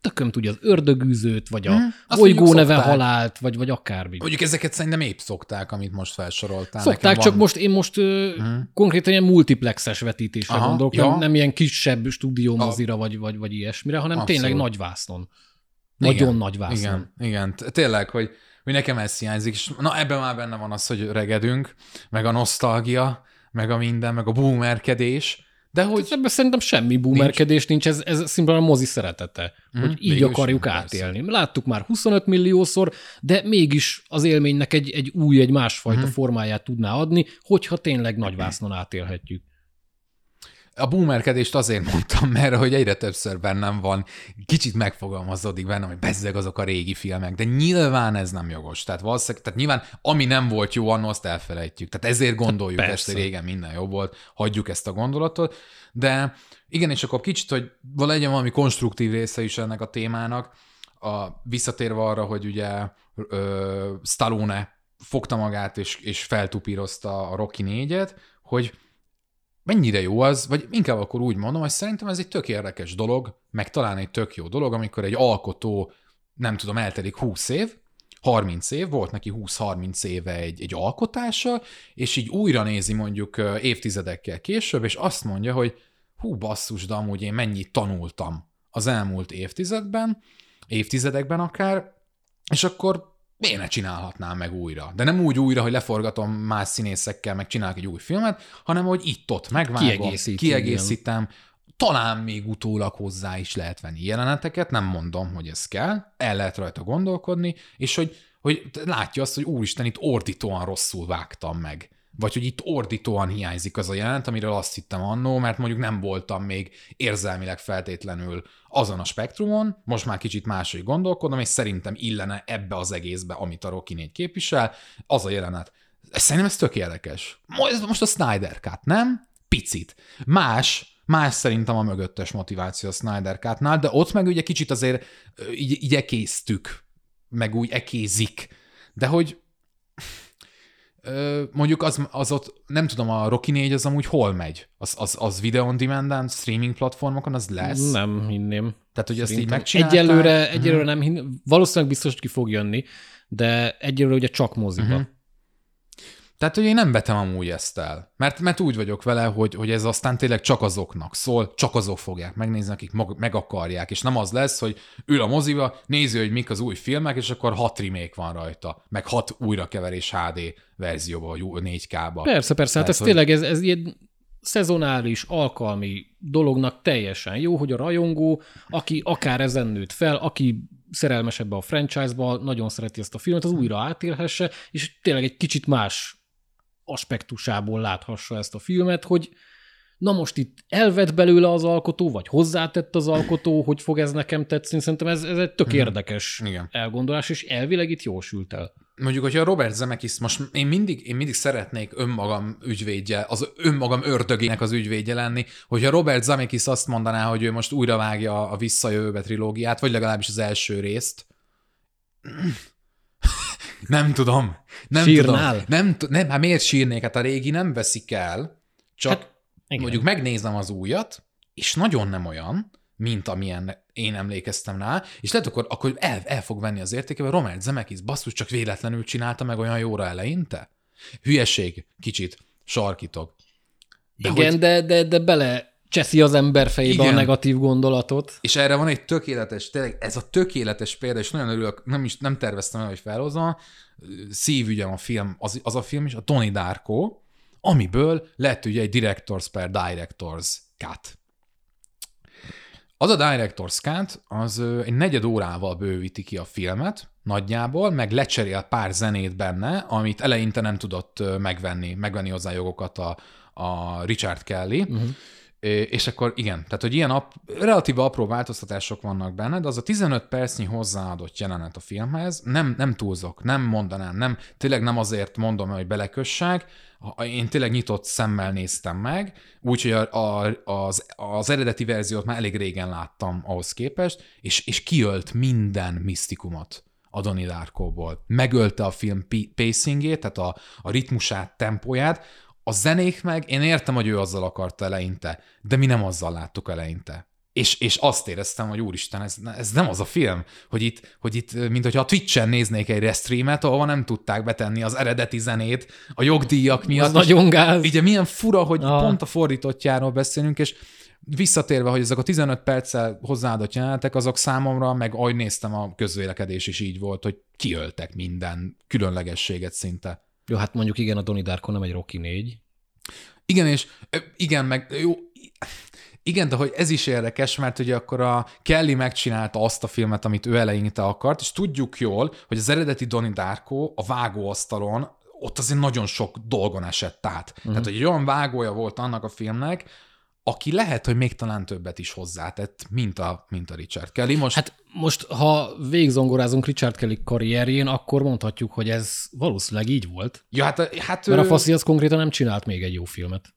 A: tököm tudja az ördögűzőt, vagy a hmm, bolygó neve halált, vagy, vagy akármi.
B: Mondjuk ezeket szerintem épp szokták, amit most felsoroltál.
A: Szokták, csak van... most én most hmm. konkrétan ilyen multiplexes vetítésre Aha, gondolok, ja. nem, nem ilyen kisebb stúdiómozira, vagy, vagy, vagy ilyesmire, hanem Abszolút. tényleg nagy vásznon. Nagyon igen, nagy vásznon.
B: Igen, igen, tényleg, hogy, hogy nekem ez hiányzik, és na ebben már benne van az, hogy regedünk, meg a nosztalgia, meg a minden, meg a boomerkedés,
A: de hogy... Hát ebben szerintem semmi boomerkedés nincs, nincs ez, ez szimplán a mozi szeretete, mm, hogy így akarjuk átélni. Persze. Láttuk már 25 milliószor, de mégis az élménynek egy, egy új, egy másfajta mm. formáját tudná adni, hogyha tényleg nagyvásznon átélhetjük.
B: A boomerkedést azért mondtam, mert hogy egyre többször bennem van, kicsit megfogalmazódik bennem, hogy bezzeg azok a régi filmek, de nyilván ez nem jogos. Tehát valószínűleg, tehát nyilván ami nem volt jó, annól azt elfelejtjük. Tehát ezért gondoljuk hát ezt, hogy régen minden jó volt, hagyjuk ezt a gondolatot. De igen, és akkor kicsit, hogy legyen valami konstruktív része is ennek a témának, a, visszatérve arra, hogy ugye ö, Stallone fogta magát és, és feltupírozta a Rocky négyet, hogy mennyire jó az, vagy inkább akkor úgy mondom, hogy szerintem ez egy tök érdekes dolog, meg talán egy tök jó dolog, amikor egy alkotó, nem tudom, eltelik 20 év, 30 év, volt neki 20-30 éve egy, egy alkotása, és így újra nézi mondjuk évtizedekkel később, és azt mondja, hogy hú basszus, de amúgy én mennyit tanultam az elmúlt évtizedben, évtizedekben akár, és akkor miért ne csinálhatnám meg újra? De nem úgy újra, hogy leforgatom más színészekkel, meg csinálok egy új filmet, hanem hogy itt-ott megvágom, Kiegészít, kiegészítem, igen. talán még utólag hozzá is lehet venni jeleneteket, nem mondom, hogy ez kell, el lehet rajta gondolkodni, és hogy, hogy látja azt, hogy úristen, itt ordítóan rosszul vágtam meg vagy hogy itt ordítóan hiányzik az a jelent, amiről azt hittem annó, mert mondjuk nem voltam még érzelmileg feltétlenül azon a spektrumon, most már kicsit máshogy gondolkodom, és szerintem illene ebbe az egészbe, amit a Rocky 4 képvisel, az a jelenet. Szerintem ez tök érdekes. Most a Snyder Cut, nem? Picit. Más, más szerintem a mögöttes motiváció a Snyder Cut-nál, de ott meg ugye kicsit azért így, így ekésztük, meg úgy ekézik. De hogy mondjuk az, az ott, nem tudom, a Rocky 4 az amúgy hol megy? Az, az, az video on demand streaming platformokon az lesz?
A: Nem hinném.
B: Tehát, hogy ezt így megcsinálták?
A: Egyelőre, egyelőre uh-huh. nem hinném. Valószínűleg biztos, hogy ki fog jönni, de egyelőre ugye csak moziba. Uh-huh.
B: Tehát, hogy én nem vetem amúgy ezt el. Mert, mert úgy vagyok vele, hogy, hogy ez aztán tényleg csak azoknak szól, csak azok fogják megnézni, akik mag, meg akarják. És nem az lesz, hogy ül a moziba, nézi, hogy mik az új filmek, és akkor hat remake van rajta, meg hat újrakeverés HD verzióba, vagy 4K-ba.
A: Persze, persze, hát ez hogy... tényleg ez, ez ilyen szezonális, alkalmi dolognak teljesen jó, hogy a rajongó, aki akár ezen nőtt fel, aki szerelmes ebbe a franchise-ba, nagyon szereti ezt a filmet, az újra átélhesse, és tényleg egy kicsit más aspektusából láthassa ezt a filmet, hogy na most itt elvett belőle az alkotó, vagy hozzátett az alkotó, hogy fog ez nekem tetszeni. Szerintem ez, ez egy tök mhm. érdekes Igen. elgondolás, és elvileg itt jól sült el.
B: Mondjuk, hogyha Robert Zemeckis, most én mindig, én mindig szeretnék önmagam ügyvédje, az önmagam ördögének az ügyvédje lenni, hogyha Robert Zemeckis azt mondaná, hogy ő most újra vágja a Visszajövőbe trilógiát, vagy legalábbis az első részt, nem tudom. Nem
A: Sírnál?
B: tudom. Nem, nem, hát miért sírnék? Hát a régi nem veszik el, csak hát, igen. mondjuk megnézem az újat, és nagyon nem olyan, mint amilyen én emlékeztem rá, és lehet akkor, akkor el, el fog venni az értékével, Robert Zemeckis basszus csak véletlenül csinálta meg olyan jóra eleinte. Hülyeség, kicsit, sarkítog.
A: De Igen, hogy... de, de, de bele cseszi az ember fejébe Igen. a negatív gondolatot.
B: És erre van egy tökéletes, tényleg ez a tökéletes példa, és nagyon örülök, nem is nem terveztem el, hogy felhozom, szívügyem a film, az, az a film is, a Tony Darko, amiből lett ugye egy Directors per Directors cut. Az a Directors Cut, az egy negyed órával bővíti ki a filmet, nagyjából, meg lecserél pár zenét benne, amit eleinte nem tudott megvenni, megvenni hozzá jogokat a, a Richard Kelly, uh-huh. És akkor igen, tehát hogy ilyen ap, relatív apró változtatások vannak benne, de az a 15 percnyi hozzáadott jelenet a filmhez, nem, nem túlzok, nem mondanám, nem, tényleg nem azért mondom, hogy belekössák, én tényleg nyitott szemmel néztem meg, úgyhogy a, a, az, az eredeti verziót már elég régen láttam ahhoz képest, és, és kiölt minden misztikumot a Donnie Darko-ból. Megölte a film pacingét, tehát a, a ritmusát, tempóját, a zenék meg, én értem, hogy ő azzal akarta eleinte, de mi nem azzal láttuk eleinte. És, és azt éreztem, hogy úristen, ez, ez nem az a film, hogy itt, hogy itt mint hogyha a Twitch-en néznék egy restreamet, ahova nem tudták betenni az eredeti zenét a jogdíjak miatt. Az
A: nagyon gáz.
B: Ugye milyen fura, hogy ah. pont a fordítottjáról beszélünk, és visszatérve, hogy ezek a 15 perccel hozzáadott jelenetek, azok számomra, meg ahogy néztem, a közvélekedés is így volt, hogy kiöltek minden különlegességet szinte.
A: Jó, hát mondjuk igen, a Donnie Darko nem egy Rocky 4.
B: Igen, és igen, meg jó, igen, de hogy ez is érdekes, mert ugye akkor a Kelly megcsinálta azt a filmet, amit ő eleinte akart, és tudjuk jól, hogy az eredeti Donnie Darko a vágóasztalon ott azért nagyon sok dolgon esett át. Uh-huh. Tehát, hogy egy olyan vágója volt annak a filmnek, aki lehet, hogy még talán többet is hozzátett, mint a, mint a Richard Kelly.
A: Most... Hát most, ha végzongorázunk Richard Kelly karrierjén, akkor mondhatjuk, hogy ez valószínűleg így volt.
B: Ja, hát, hát
A: Mert ő... a Faszi az konkrétan nem csinált még egy jó filmet.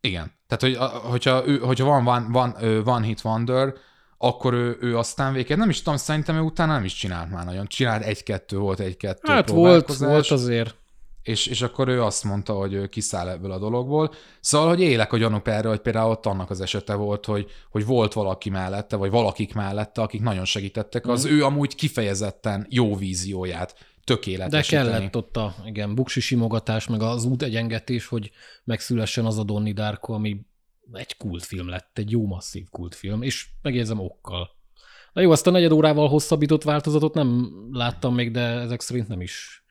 B: Igen. Tehát, hogy, hogyha, ő, hogyha van, van, van, van Hit Wonder, akkor ő, ő aztán véget, nem is tudom, szerintem ő utána nem is csinált már nagyon. Csinált egy-kettő, volt egy-kettő
A: Hát volt, volt azért
B: és, és akkor ő azt mondta, hogy ő kiszáll ebből a dologból. Szóval, hogy élek a gyanúk erre, hogy például ott annak az esete volt, hogy, hogy volt valaki mellette, vagy valakik mellette, akik nagyon segítettek, az mm. ő amúgy kifejezetten jó vízióját tökéletesíteni.
A: De kellett ott a igen, buksi simogatás, meg az út egyengetés, hogy megszülessen az a Donnie Darko, ami egy kultfilm lett, egy jó masszív kultfilm, és megjegyzem okkal. Na jó, azt a negyed órával hosszabbított változatot nem láttam még, de ezek szerint nem is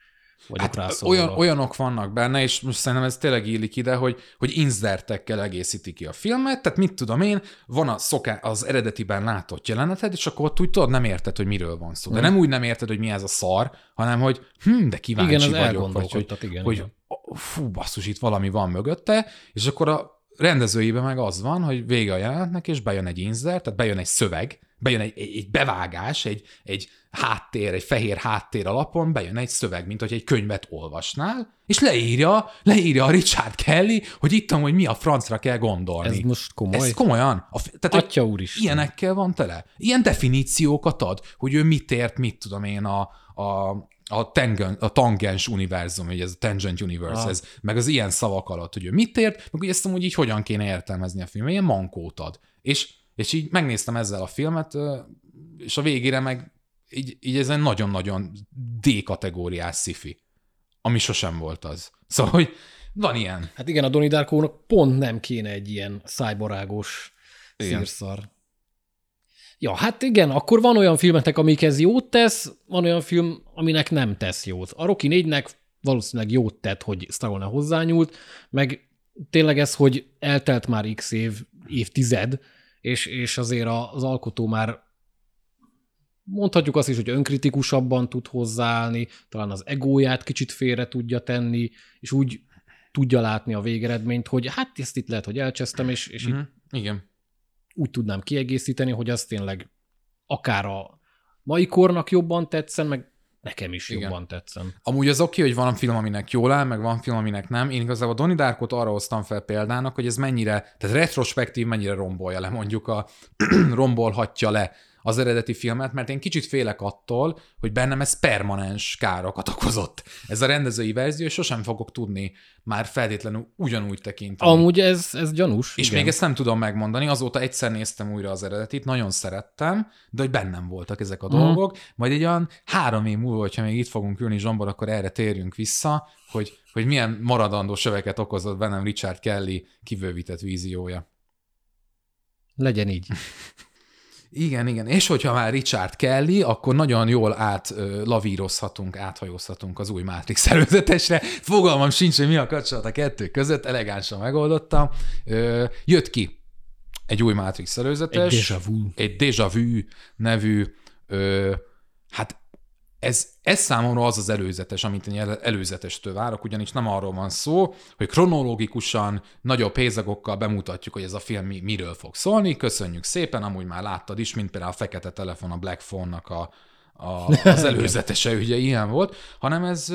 B: hát olyan, olyanok vannak benne, és most szerintem ez tényleg illik ide, hogy, hogy inzertekkel egészíti ki a filmet, tehát mit tudom én, van a szoká, az eredetiben látott jeleneted, és akkor ott úgy tudod, nem érted, hogy miről van szó. De hmm. nem úgy nem érted, hogy mi ez a szar, hanem hogy hm, de kíváncsi igen, vagyok, vagy hogy, igen, hogy igen. fú, basszus, itt valami van mögötte, és akkor a rendezőjében meg az van, hogy vége a jelenetnek, és bejön egy inzert, tehát bejön egy szöveg, bejön egy, egy, egy bevágás, egy, egy háttér, egy fehér háttér alapon, bejön egy szöveg, mint hogy egy könyvet olvasnál, és leírja, leírja a Richard Kelly, hogy itt hogy mi a francra kell gondolni.
A: Ez most komoly?
B: Ez komolyan. A,
A: tehát, Atya úr is.
B: Ilyenekkel van tele. Ilyen definíciókat ad, hogy ő mit ért, mit tudom én, a, a, a, tengen, a tangens univerzum, ugye ez a tangent universe, ah. ez, meg az ilyen szavak alatt, hogy ő mit ért, meg hogy ezt amúgy így hogyan kéne értelmezni a film, ilyen mankót ad. És, és így megnéztem ezzel a filmet, és a végére meg így, így ez egy nagyon-nagyon D-kategóriás sci ami sosem volt az. Szóval, hogy van ilyen.
A: Hát igen, a Donnie Darko-nak pont nem kéne egy ilyen szájbarágos szírszar. Ja, hát igen, akkor van olyan filmetek, amikhez jót tesz, van olyan film, aminek nem tesz jót. A Rocky 4-nek valószínűleg jót tett, hogy Stallone hozzányúlt, meg tényleg ez, hogy eltelt már x év, évtized, és, és azért az alkotó már mondhatjuk azt is, hogy önkritikusabban tud hozzáállni, talán az egóját kicsit félre tudja tenni, és úgy tudja látni a végeredményt, hogy hát ezt itt lehet, hogy elcsesztem, és, és
B: uh-huh. Igen.
A: úgy tudnám kiegészíteni, hogy az tényleg akár a mai kornak jobban tetszen, meg nekem is Igen. jobban tetszen.
B: Amúgy az oké, hogy van film, aminek jól áll, meg van film, aminek nem. Én igazából Donnie Darkot arra hoztam fel példának, hogy ez mennyire, tehát retrospektív mennyire rombolja le, mondjuk a rombolhatja le az eredeti filmet, mert én kicsit félek attól, hogy bennem ez permanens károkat okozott. Ez a rendezői verzió, és sosem fogok tudni már feltétlenül ugyanúgy tekinteni.
A: Amúgy ez, ez gyanús.
B: És igen. még ezt nem tudom megmondani, azóta egyszer néztem újra az eredetit, nagyon szerettem, de hogy bennem voltak ezek a dolgok. Mm. Majd egy olyan három év múlva, hogyha még itt fogunk ülni Zsombor, akkor erre térjünk vissza, hogy, hogy milyen maradandó söveket okozott bennem Richard Kelly kivővített víziója.
A: Legyen így.
B: Igen, igen. És hogyha már Richard Kelly, akkor nagyon jól átlavírozhatunk, áthajózhatunk az új Matrix előzetesre. Fogalmam sincs, hogy mi a kapcsolat a kettő között, elegánsan megoldottam. Jött ki egy új Matrix előzetes.
A: Egy Déjà Vu.
B: Egy Déjà Vu nevű, hát ez, ez számomra az az előzetes, amit én előzetes várok, ugyanis nem arról van szó, hogy kronológikusan, nagyobb pénzagokkal bemutatjuk, hogy ez a film mi, miről fog szólni. Köszönjük szépen, amúgy már láttad is, mint például a fekete telefon, a Black Phone-nak a, a, az előzetese, ugye ilyen volt, hanem ez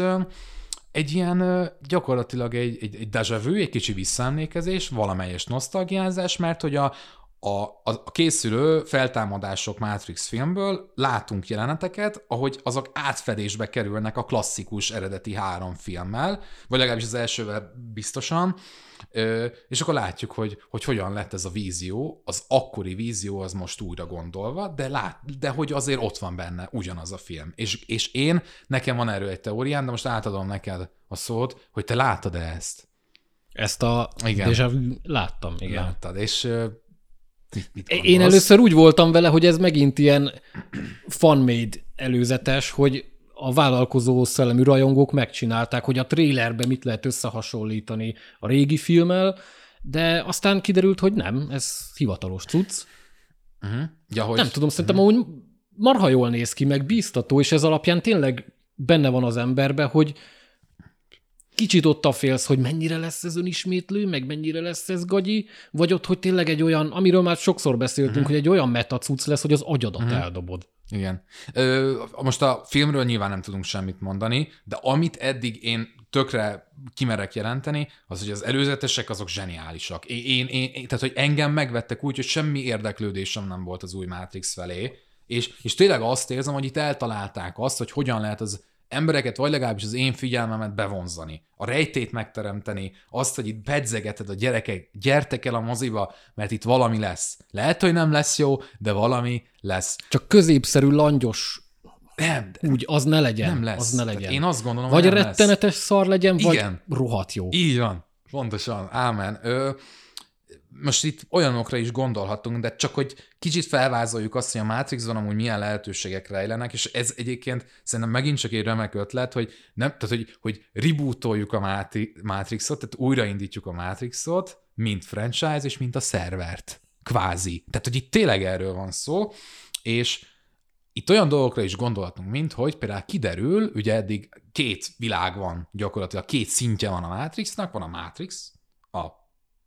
B: egy ilyen gyakorlatilag egy, egy, egy déjà vu, egy kicsi visszaemlékezés, valamelyes nosztalgiázás, mert hogy a, a, a készülő feltámadások Matrix filmből látunk jeleneteket, ahogy azok átfedésbe kerülnek a klasszikus eredeti három filmmel, vagy legalábbis az elsővel biztosan, és akkor látjuk, hogy, hogy hogyan lett ez a vízió, az akkori vízió az most újra gondolva, de, lát, de hogy azért ott van benne ugyanaz a film. És, és én, nekem van erről egy teóriám, de most átadom neked a szót, hogy te láttad-e ezt?
A: Ezt a igen. déjà láttam, igen.
B: Láttad, és
A: Mit, mit Én először úgy voltam vele, hogy ez megint ilyen fan-made előzetes, hogy a vállalkozó szellemű rajongók megcsinálták, hogy a trailerbe mit lehet összehasonlítani a régi filmmel, de aztán kiderült, hogy nem, ez hivatalos cucc. Uh-huh. Ja, hogy... Nem tudom, szerintem uh-huh. amúgy marha jól néz ki, meg bíztató, és ez alapján tényleg benne van az emberbe, hogy kicsit ott a félsz, hogy mennyire lesz ez önismétlő, meg mennyire lesz ez gagyi, vagy ott, hogy tényleg egy olyan, amiről már sokszor beszéltünk, uh-huh. hogy egy olyan metacuc lesz, hogy az agyadat uh-huh. eldobod.
B: Igen. Ö, most a filmről nyilván nem tudunk semmit mondani, de amit eddig én tökre kimerek jelenteni, az, hogy az előzetesek azok zseniálisak. Én, én, én, tehát, hogy engem megvettek úgy, hogy semmi érdeklődésem nem volt az új Matrix felé, és, és tényleg azt érzem, hogy itt eltalálták azt, hogy hogyan lehet az embereket, vagy legalábbis az én figyelmemet bevonzani, a rejtét megteremteni, azt, hogy itt pedzegeted a gyerekek, gyertek el a moziba, mert itt valami lesz. Lehet, hogy nem lesz jó, de valami lesz.
A: Csak középszerű, langyos
B: nem,
A: úgy, az ne legyen.
B: Nem lesz.
A: Az ne legyen.
B: Tehát én azt gondolom,
A: vagy
B: hogy
A: rettenetes
B: lesz.
A: szar legyen, Igen. vagy rohadt jó.
B: Így van. Pontosan. Ámen. Ö, most itt olyanokra is gondolhatunk, de csak hogy kicsit felvázoljuk azt, hogy a Matrixban amúgy milyen lehetőségek rejlenek, és ez egyébként szerintem megint csak egy remek ötlet, hogy nem, tehát hogy, hogy rebootoljuk a Matrixot, tehát újraindítjuk a Matrixot, mint franchise, és mint a szervert. Kvázi. Tehát, hogy itt tényleg erről van szó, és itt olyan dolgokra is gondolhatunk, mint hogy például kiderül, ugye eddig két világ van, gyakorlatilag két szintje van a Matrixnak, van a Matrix, a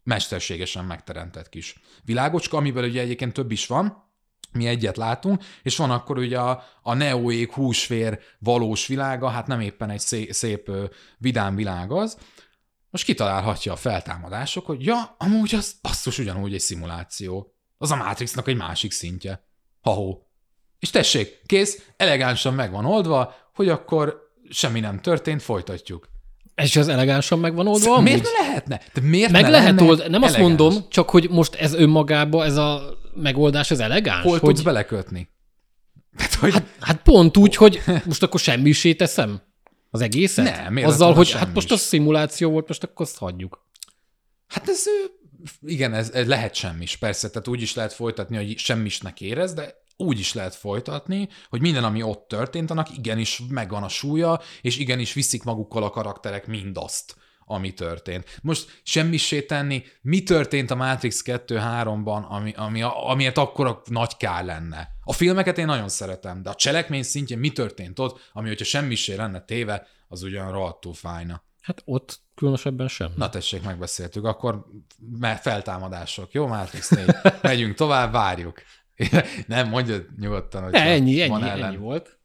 B: mesterségesen megteremtett kis világocska, amiben ugye egyébként több is van, mi egyet látunk, és van akkor ugye a, a neóék húsvér valós világa, hát nem éppen egy szép, szép vidám világ az, most kitalálhatja a feltámadások, hogy ja, amúgy az basszus ugyanúgy egy szimuláció. Az a Matrixnak egy másik szintje. Ha-ho. És tessék, kész, elegánsan meg van oldva, hogy akkor semmi nem történt, folytatjuk.
A: És az elegánsan meg van oldva?
B: Miért ne lehetne? De miért
A: meg
B: ne
A: lehet old, Nem elegáns? azt mondom, csak hogy most ez önmagában, ez a megoldás, ez elegáns?
B: Hol
A: hogy...
B: tudsz belekötni?
A: Hát, hogy... hát, hát pont úgy, hogy most akkor semmisé teszem az egészet?
B: Nem, miért
A: Azzal, hogy hát most a szimuláció volt, most akkor azt hagyjuk.
B: Hát ez, igen, ez, ez lehet semmis, persze, tehát úgy is lehet folytatni, hogy semmisnek érez, de úgy is lehet folytatni, hogy minden, ami ott történt, annak igenis megvan a súlya, és igenis viszik magukkal a karakterek mindazt, ami történt. Most semmisé tenni, mi történt a Matrix 2-3-ban, ami, ami, amiért akkor nagy kár lenne. A filmeket én nagyon szeretem, de a cselekmény szintjén mi történt ott, ami hogyha semmisé lenne téve, az ugyan rohadtul fájna.
A: Hát ott különösebben sem.
B: Na tessék, megbeszéltük. Akkor feltámadások. Jó, Matrix 4. Megyünk tovább, várjuk. Nem, mondja nyugodtan, hogy
A: ennyi, ennyi, ennyi volt.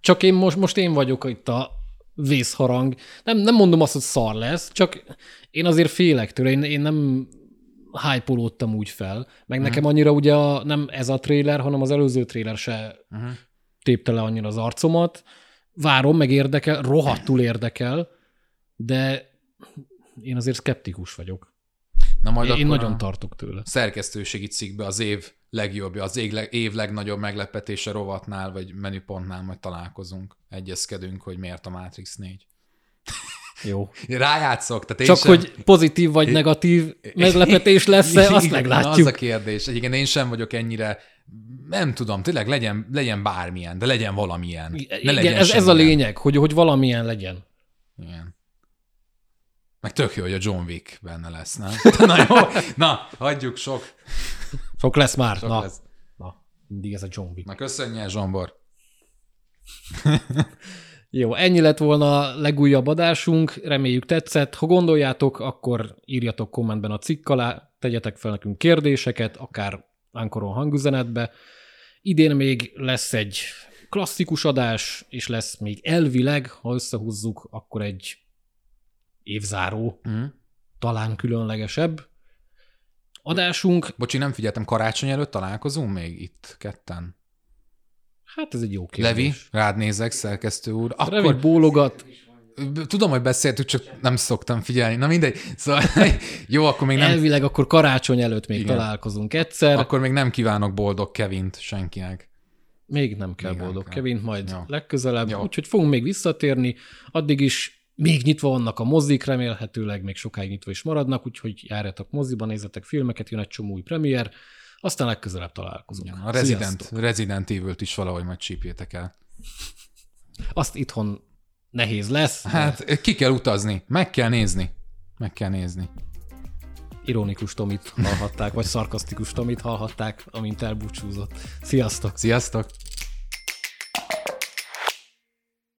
A: Csak én most, most én vagyok itt a vészharang. Nem, nem mondom azt, hogy szar lesz, csak én azért félek tőle. Én, én nem hype úgy fel. Meg uh-huh. nekem annyira ugye a, nem ez a trailer, hanem az előző trailer se uh-huh. tépte le annyira az arcomat. Várom, meg érdekel, rohadtul érdekel, de én azért skeptikus vagyok. Na majd én, én nagyon tartok tőle.
B: Szerkesztőségi cikkbe az év legjobbja, az év legnagyobb meglepetése rovatnál, vagy menüpontnál majd találkozunk, egyezkedünk, hogy miért a Matrix 4.
A: Jó.
B: Rájátszok. Tehát
A: Csak
B: sem...
A: hogy pozitív vagy negatív meglepetés lesz-e, azt meglátjuk.
B: Az a kérdés. Igen, én sem vagyok ennyire, nem tudom, tényleg legyen, legyen bármilyen, de legyen valamilyen. Ne
A: Igen, legyen ez, ez a lényeg, hogy, hogy valamilyen legyen.
B: Igen. Meg tök jó, hogy a John Wick benne lesz, nem? Na jó, na, hagyjuk sok.
A: Sok lesz már. Sok na. Lesz. na, mindig ez a John Wick.
B: Na köszönje, Zsombor.
A: Jó, ennyi lett volna a legújabb adásunk, reméljük tetszett. Ha gondoljátok, akkor írjatok kommentben a cikk alá, tegyetek fel nekünk kérdéseket, akár Ankoron hangüzenetbe. Idén még lesz egy klasszikus adás, és lesz még elvileg, ha összehúzzuk, akkor egy évzáró, mm. talán különlegesebb adásunk.
B: Bocsi, nem figyeltem, karácsony előtt találkozunk még itt ketten?
A: Hát ez egy jó kérdés.
B: Levi, rád nézek, szerkesztő úr.
A: Akkor... Levi bólogat.
B: Tudom, hogy beszéltük, csak nem szoktam figyelni. Na mindegy. Szóval jó, akkor még nem...
A: Elvileg akkor karácsony előtt még Igen. találkozunk egyszer.
B: Akkor még nem kívánok boldog Kevint senkinek.
A: Még nem kell még boldog nem. Kevint, majd jó. legközelebb. Úgyhogy fogunk még visszatérni. Addig is még nyitva vannak a mozik, remélhetőleg még sokáig nyitva is maradnak, úgyhogy járjatok moziba, nézzetek filmeket, jön egy csomó új premier, aztán legközelebb találkozunk. Ja,
B: a Resident, Resident Evil-t is valahogy majd csípjétek el.
A: Azt itthon nehéz lesz.
B: Hát de... ki kell utazni, meg kell nézni. Meg kell nézni.
A: Ironikus Tomit hallhatták, vagy szarkasztikus Tomit hallhatták, amint elbúcsúzott. Sziasztok!
B: Sziasztok!